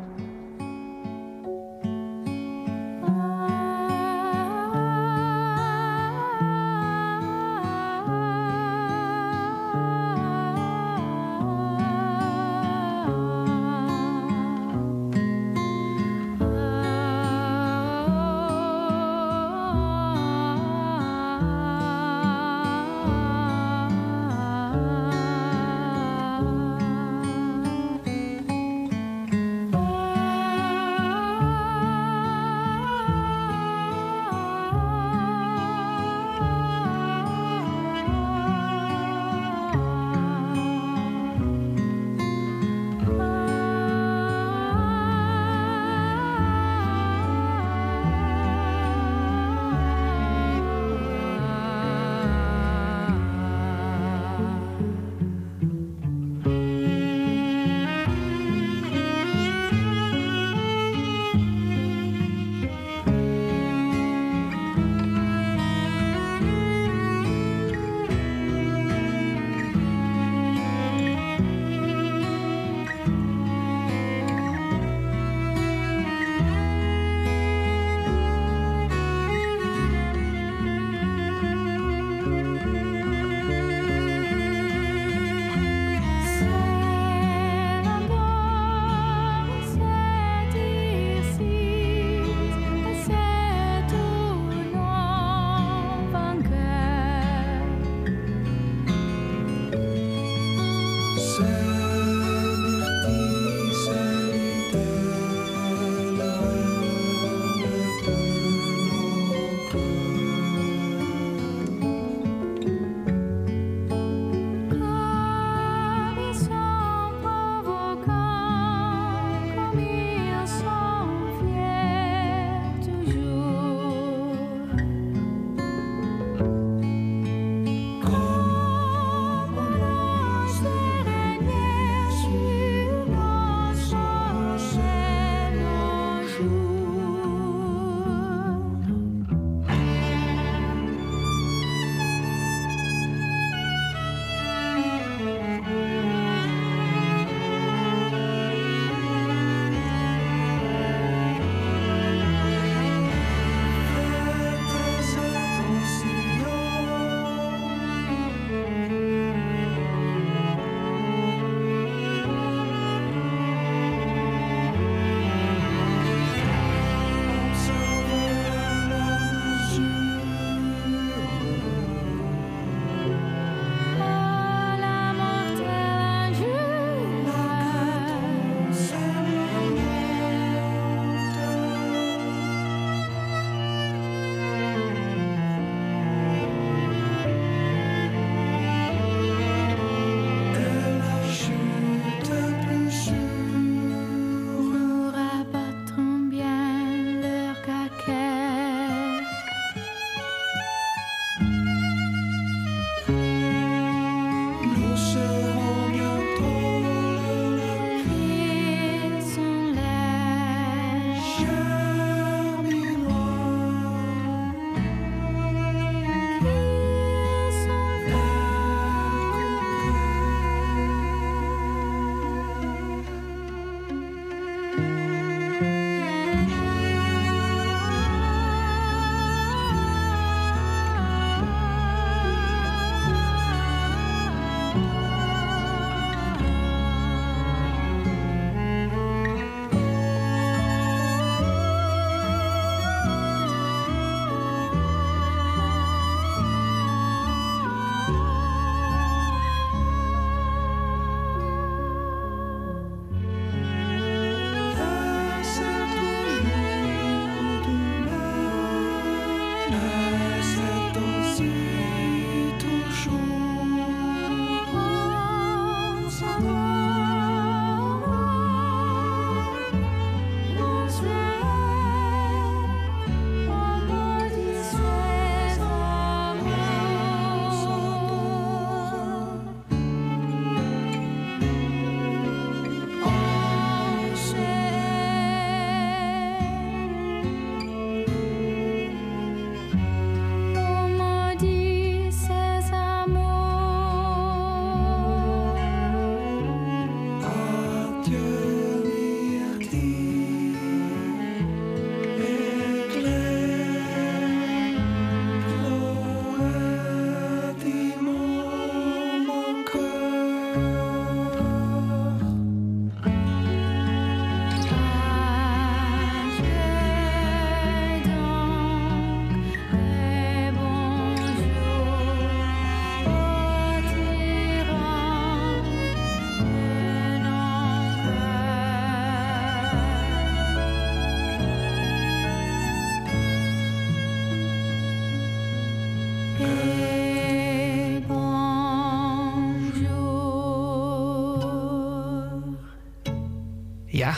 Ja,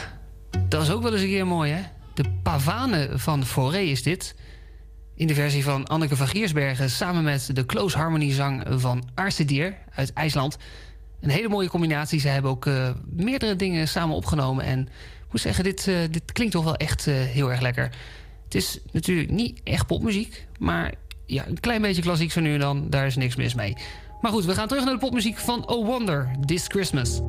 dat is ook wel eens een keer mooi, hè? De pavane van Foré is dit. In de versie van Anneke van Giersbergen samen met de close harmony zang van Arstedier uit IJsland. Een hele mooie combinatie. Ze hebben ook eh, meerdere dingen samen opgenomen. En ik moet zeggen, dit, eh, dit klinkt toch wel echt eh, heel erg lekker. Het is natuurlijk niet echt popmuziek, maar ja, een klein beetje klassiek zo nu en dan. Daar is niks mis mee. Maar goed, we gaan terug naar de popmuziek van Oh Wonder, This Christmas.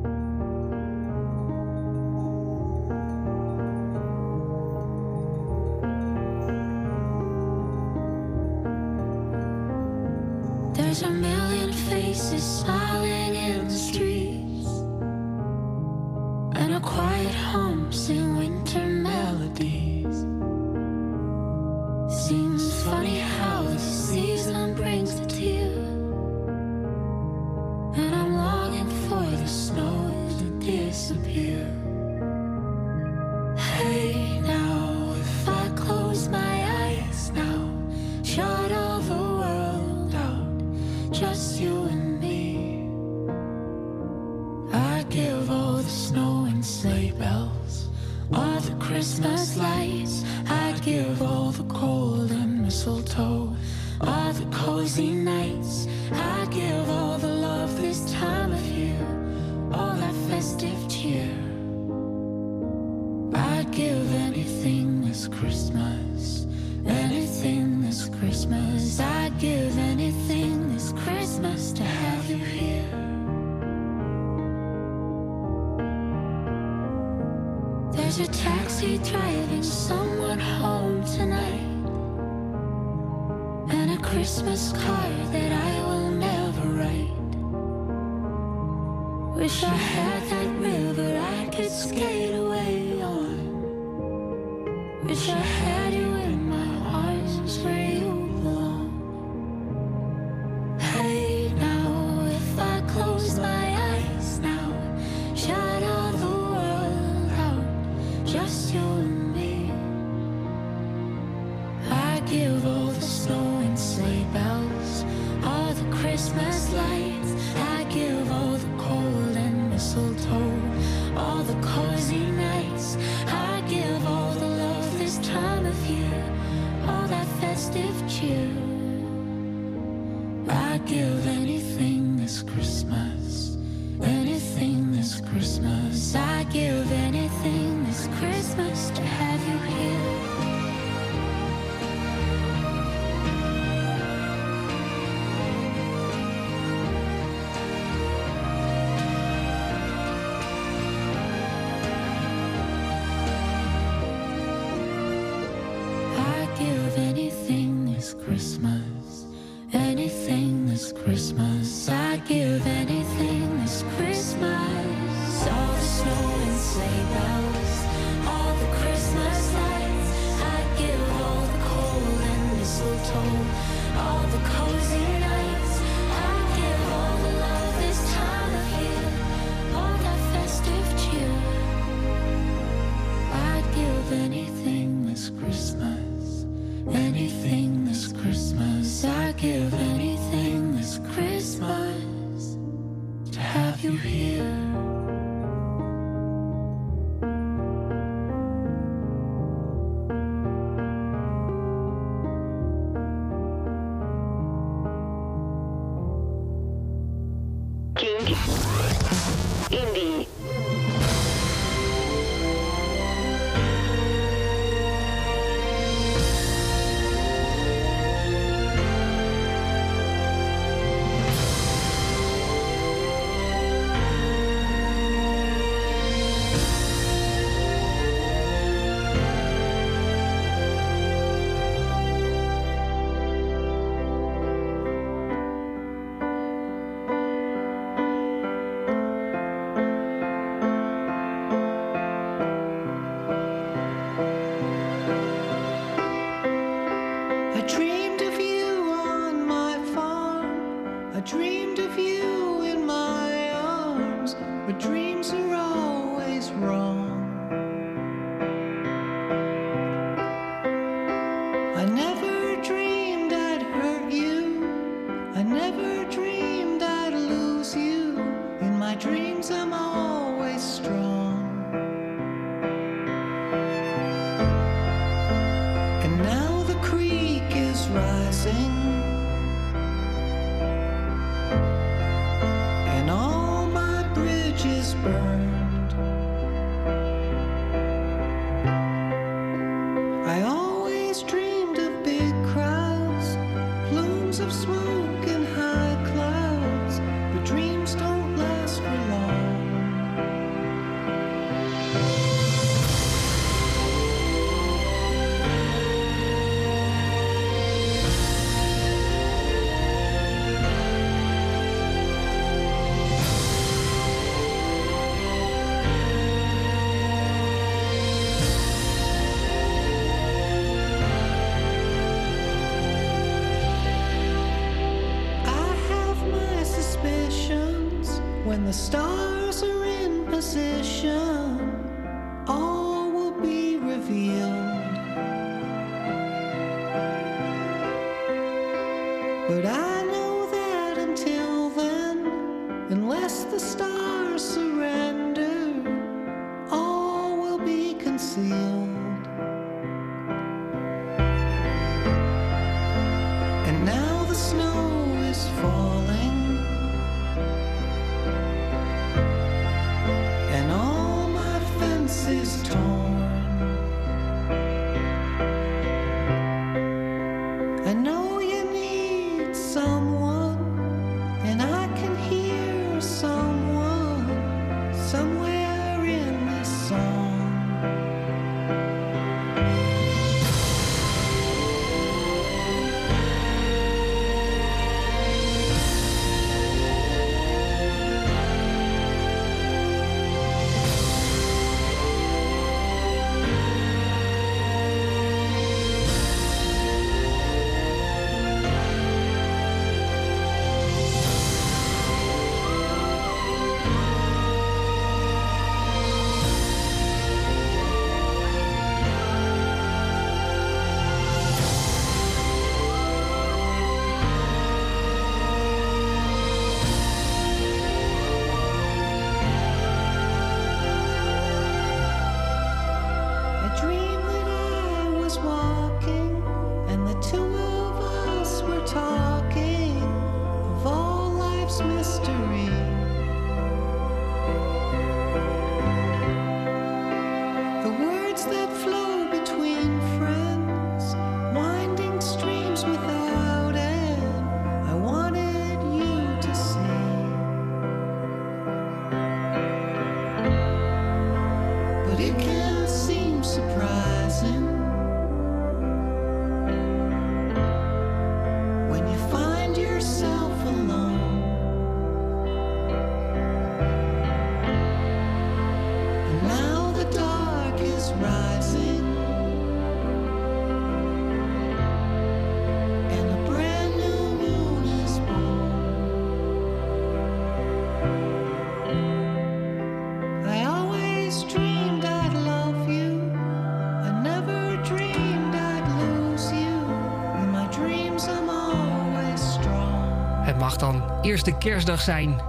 Eerste kerstdag zijn.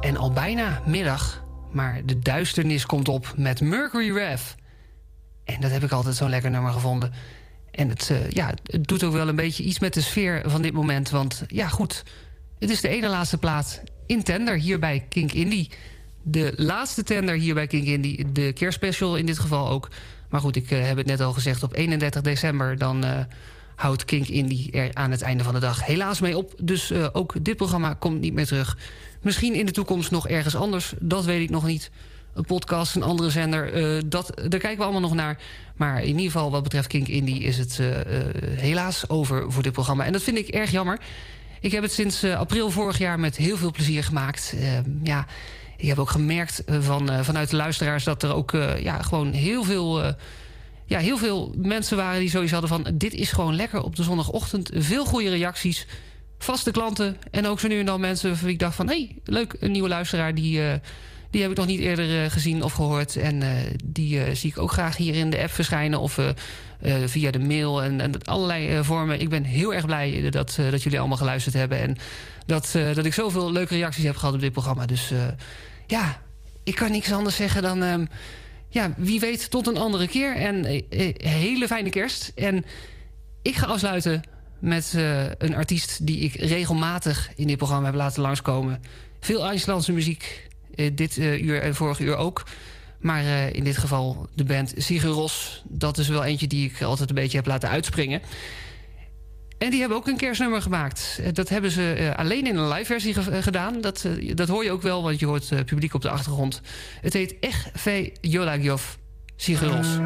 En al bijna middag. Maar de duisternis komt op met Mercury Rev. En dat heb ik altijd zo'n lekker nummer gevonden. En het, eh, ja, het doet ook wel een beetje iets met de sfeer van dit moment. Want ja, goed. Het is de ene laatste plaat in tender hier bij Kink Indie. De laatste tender hier bij Kink Indie. De kerstspecial in dit geval ook. Maar goed, ik eh, heb het net al gezegd. Op 31 december dan eh, houdt Kink Indie er aan het einde van de dag helaas mee op. Dus eh, ook dit programma komt niet meer terug. Misschien in de toekomst nog ergens anders. Dat weet ik nog niet. Een podcast, een andere zender. eh, dat, daar kijken we allemaal nog naar. Maar in ieder geval wat betreft Kink Indie is het eh, helaas over voor dit programma. En dat vind ik erg jammer. Ik heb het sinds april vorig jaar met heel veel plezier gemaakt. Eh, ja, ik heb ook gemerkt van, vanuit de luisteraars... dat er ook ja, gewoon heel veel, ja, heel veel mensen waren die zoiets hadden van... dit is gewoon lekker op de zondagochtend. Veel goede reacties. Vaste klanten. En ook zo nu en dan mensen van wie ik dacht van... hé, hey, leuk, een nieuwe luisteraar die... eh, die heb ik nog niet eerder eh, gezien of gehoord. En eh, die zie ik ook graag hier in de app verschijnen. Of via de mail en, en allerlei vormen. Ik ben heel erg blij dat, dat jullie allemaal geluisterd hebben. En dat, dat ik zoveel leuke reacties heb gehad op dit programma. Dus ja, ik kan niks anders zeggen dan... ja, wie weet tot een andere keer. En eh, eh, hele fijne kerst. En ik ga afsluiten met eh, een artiest die ik regelmatig in dit programma heb laten langskomen. Veel IJslandse muziek. dit uur en vorig uur ook. Maar in dit geval de band Sigur Ros. Dat is wel eentje die ik altijd een beetje heb laten uitspringen. En die hebben ook een kerstnummer gemaakt. Eh, Dat hebben ze eh, alleen in een live versie eh, gedaan. Dat, dat hoor je ook wel, want je hoort publiek op de achtergrond. Het heet Ech Ve Jolagjov Sigur Ros.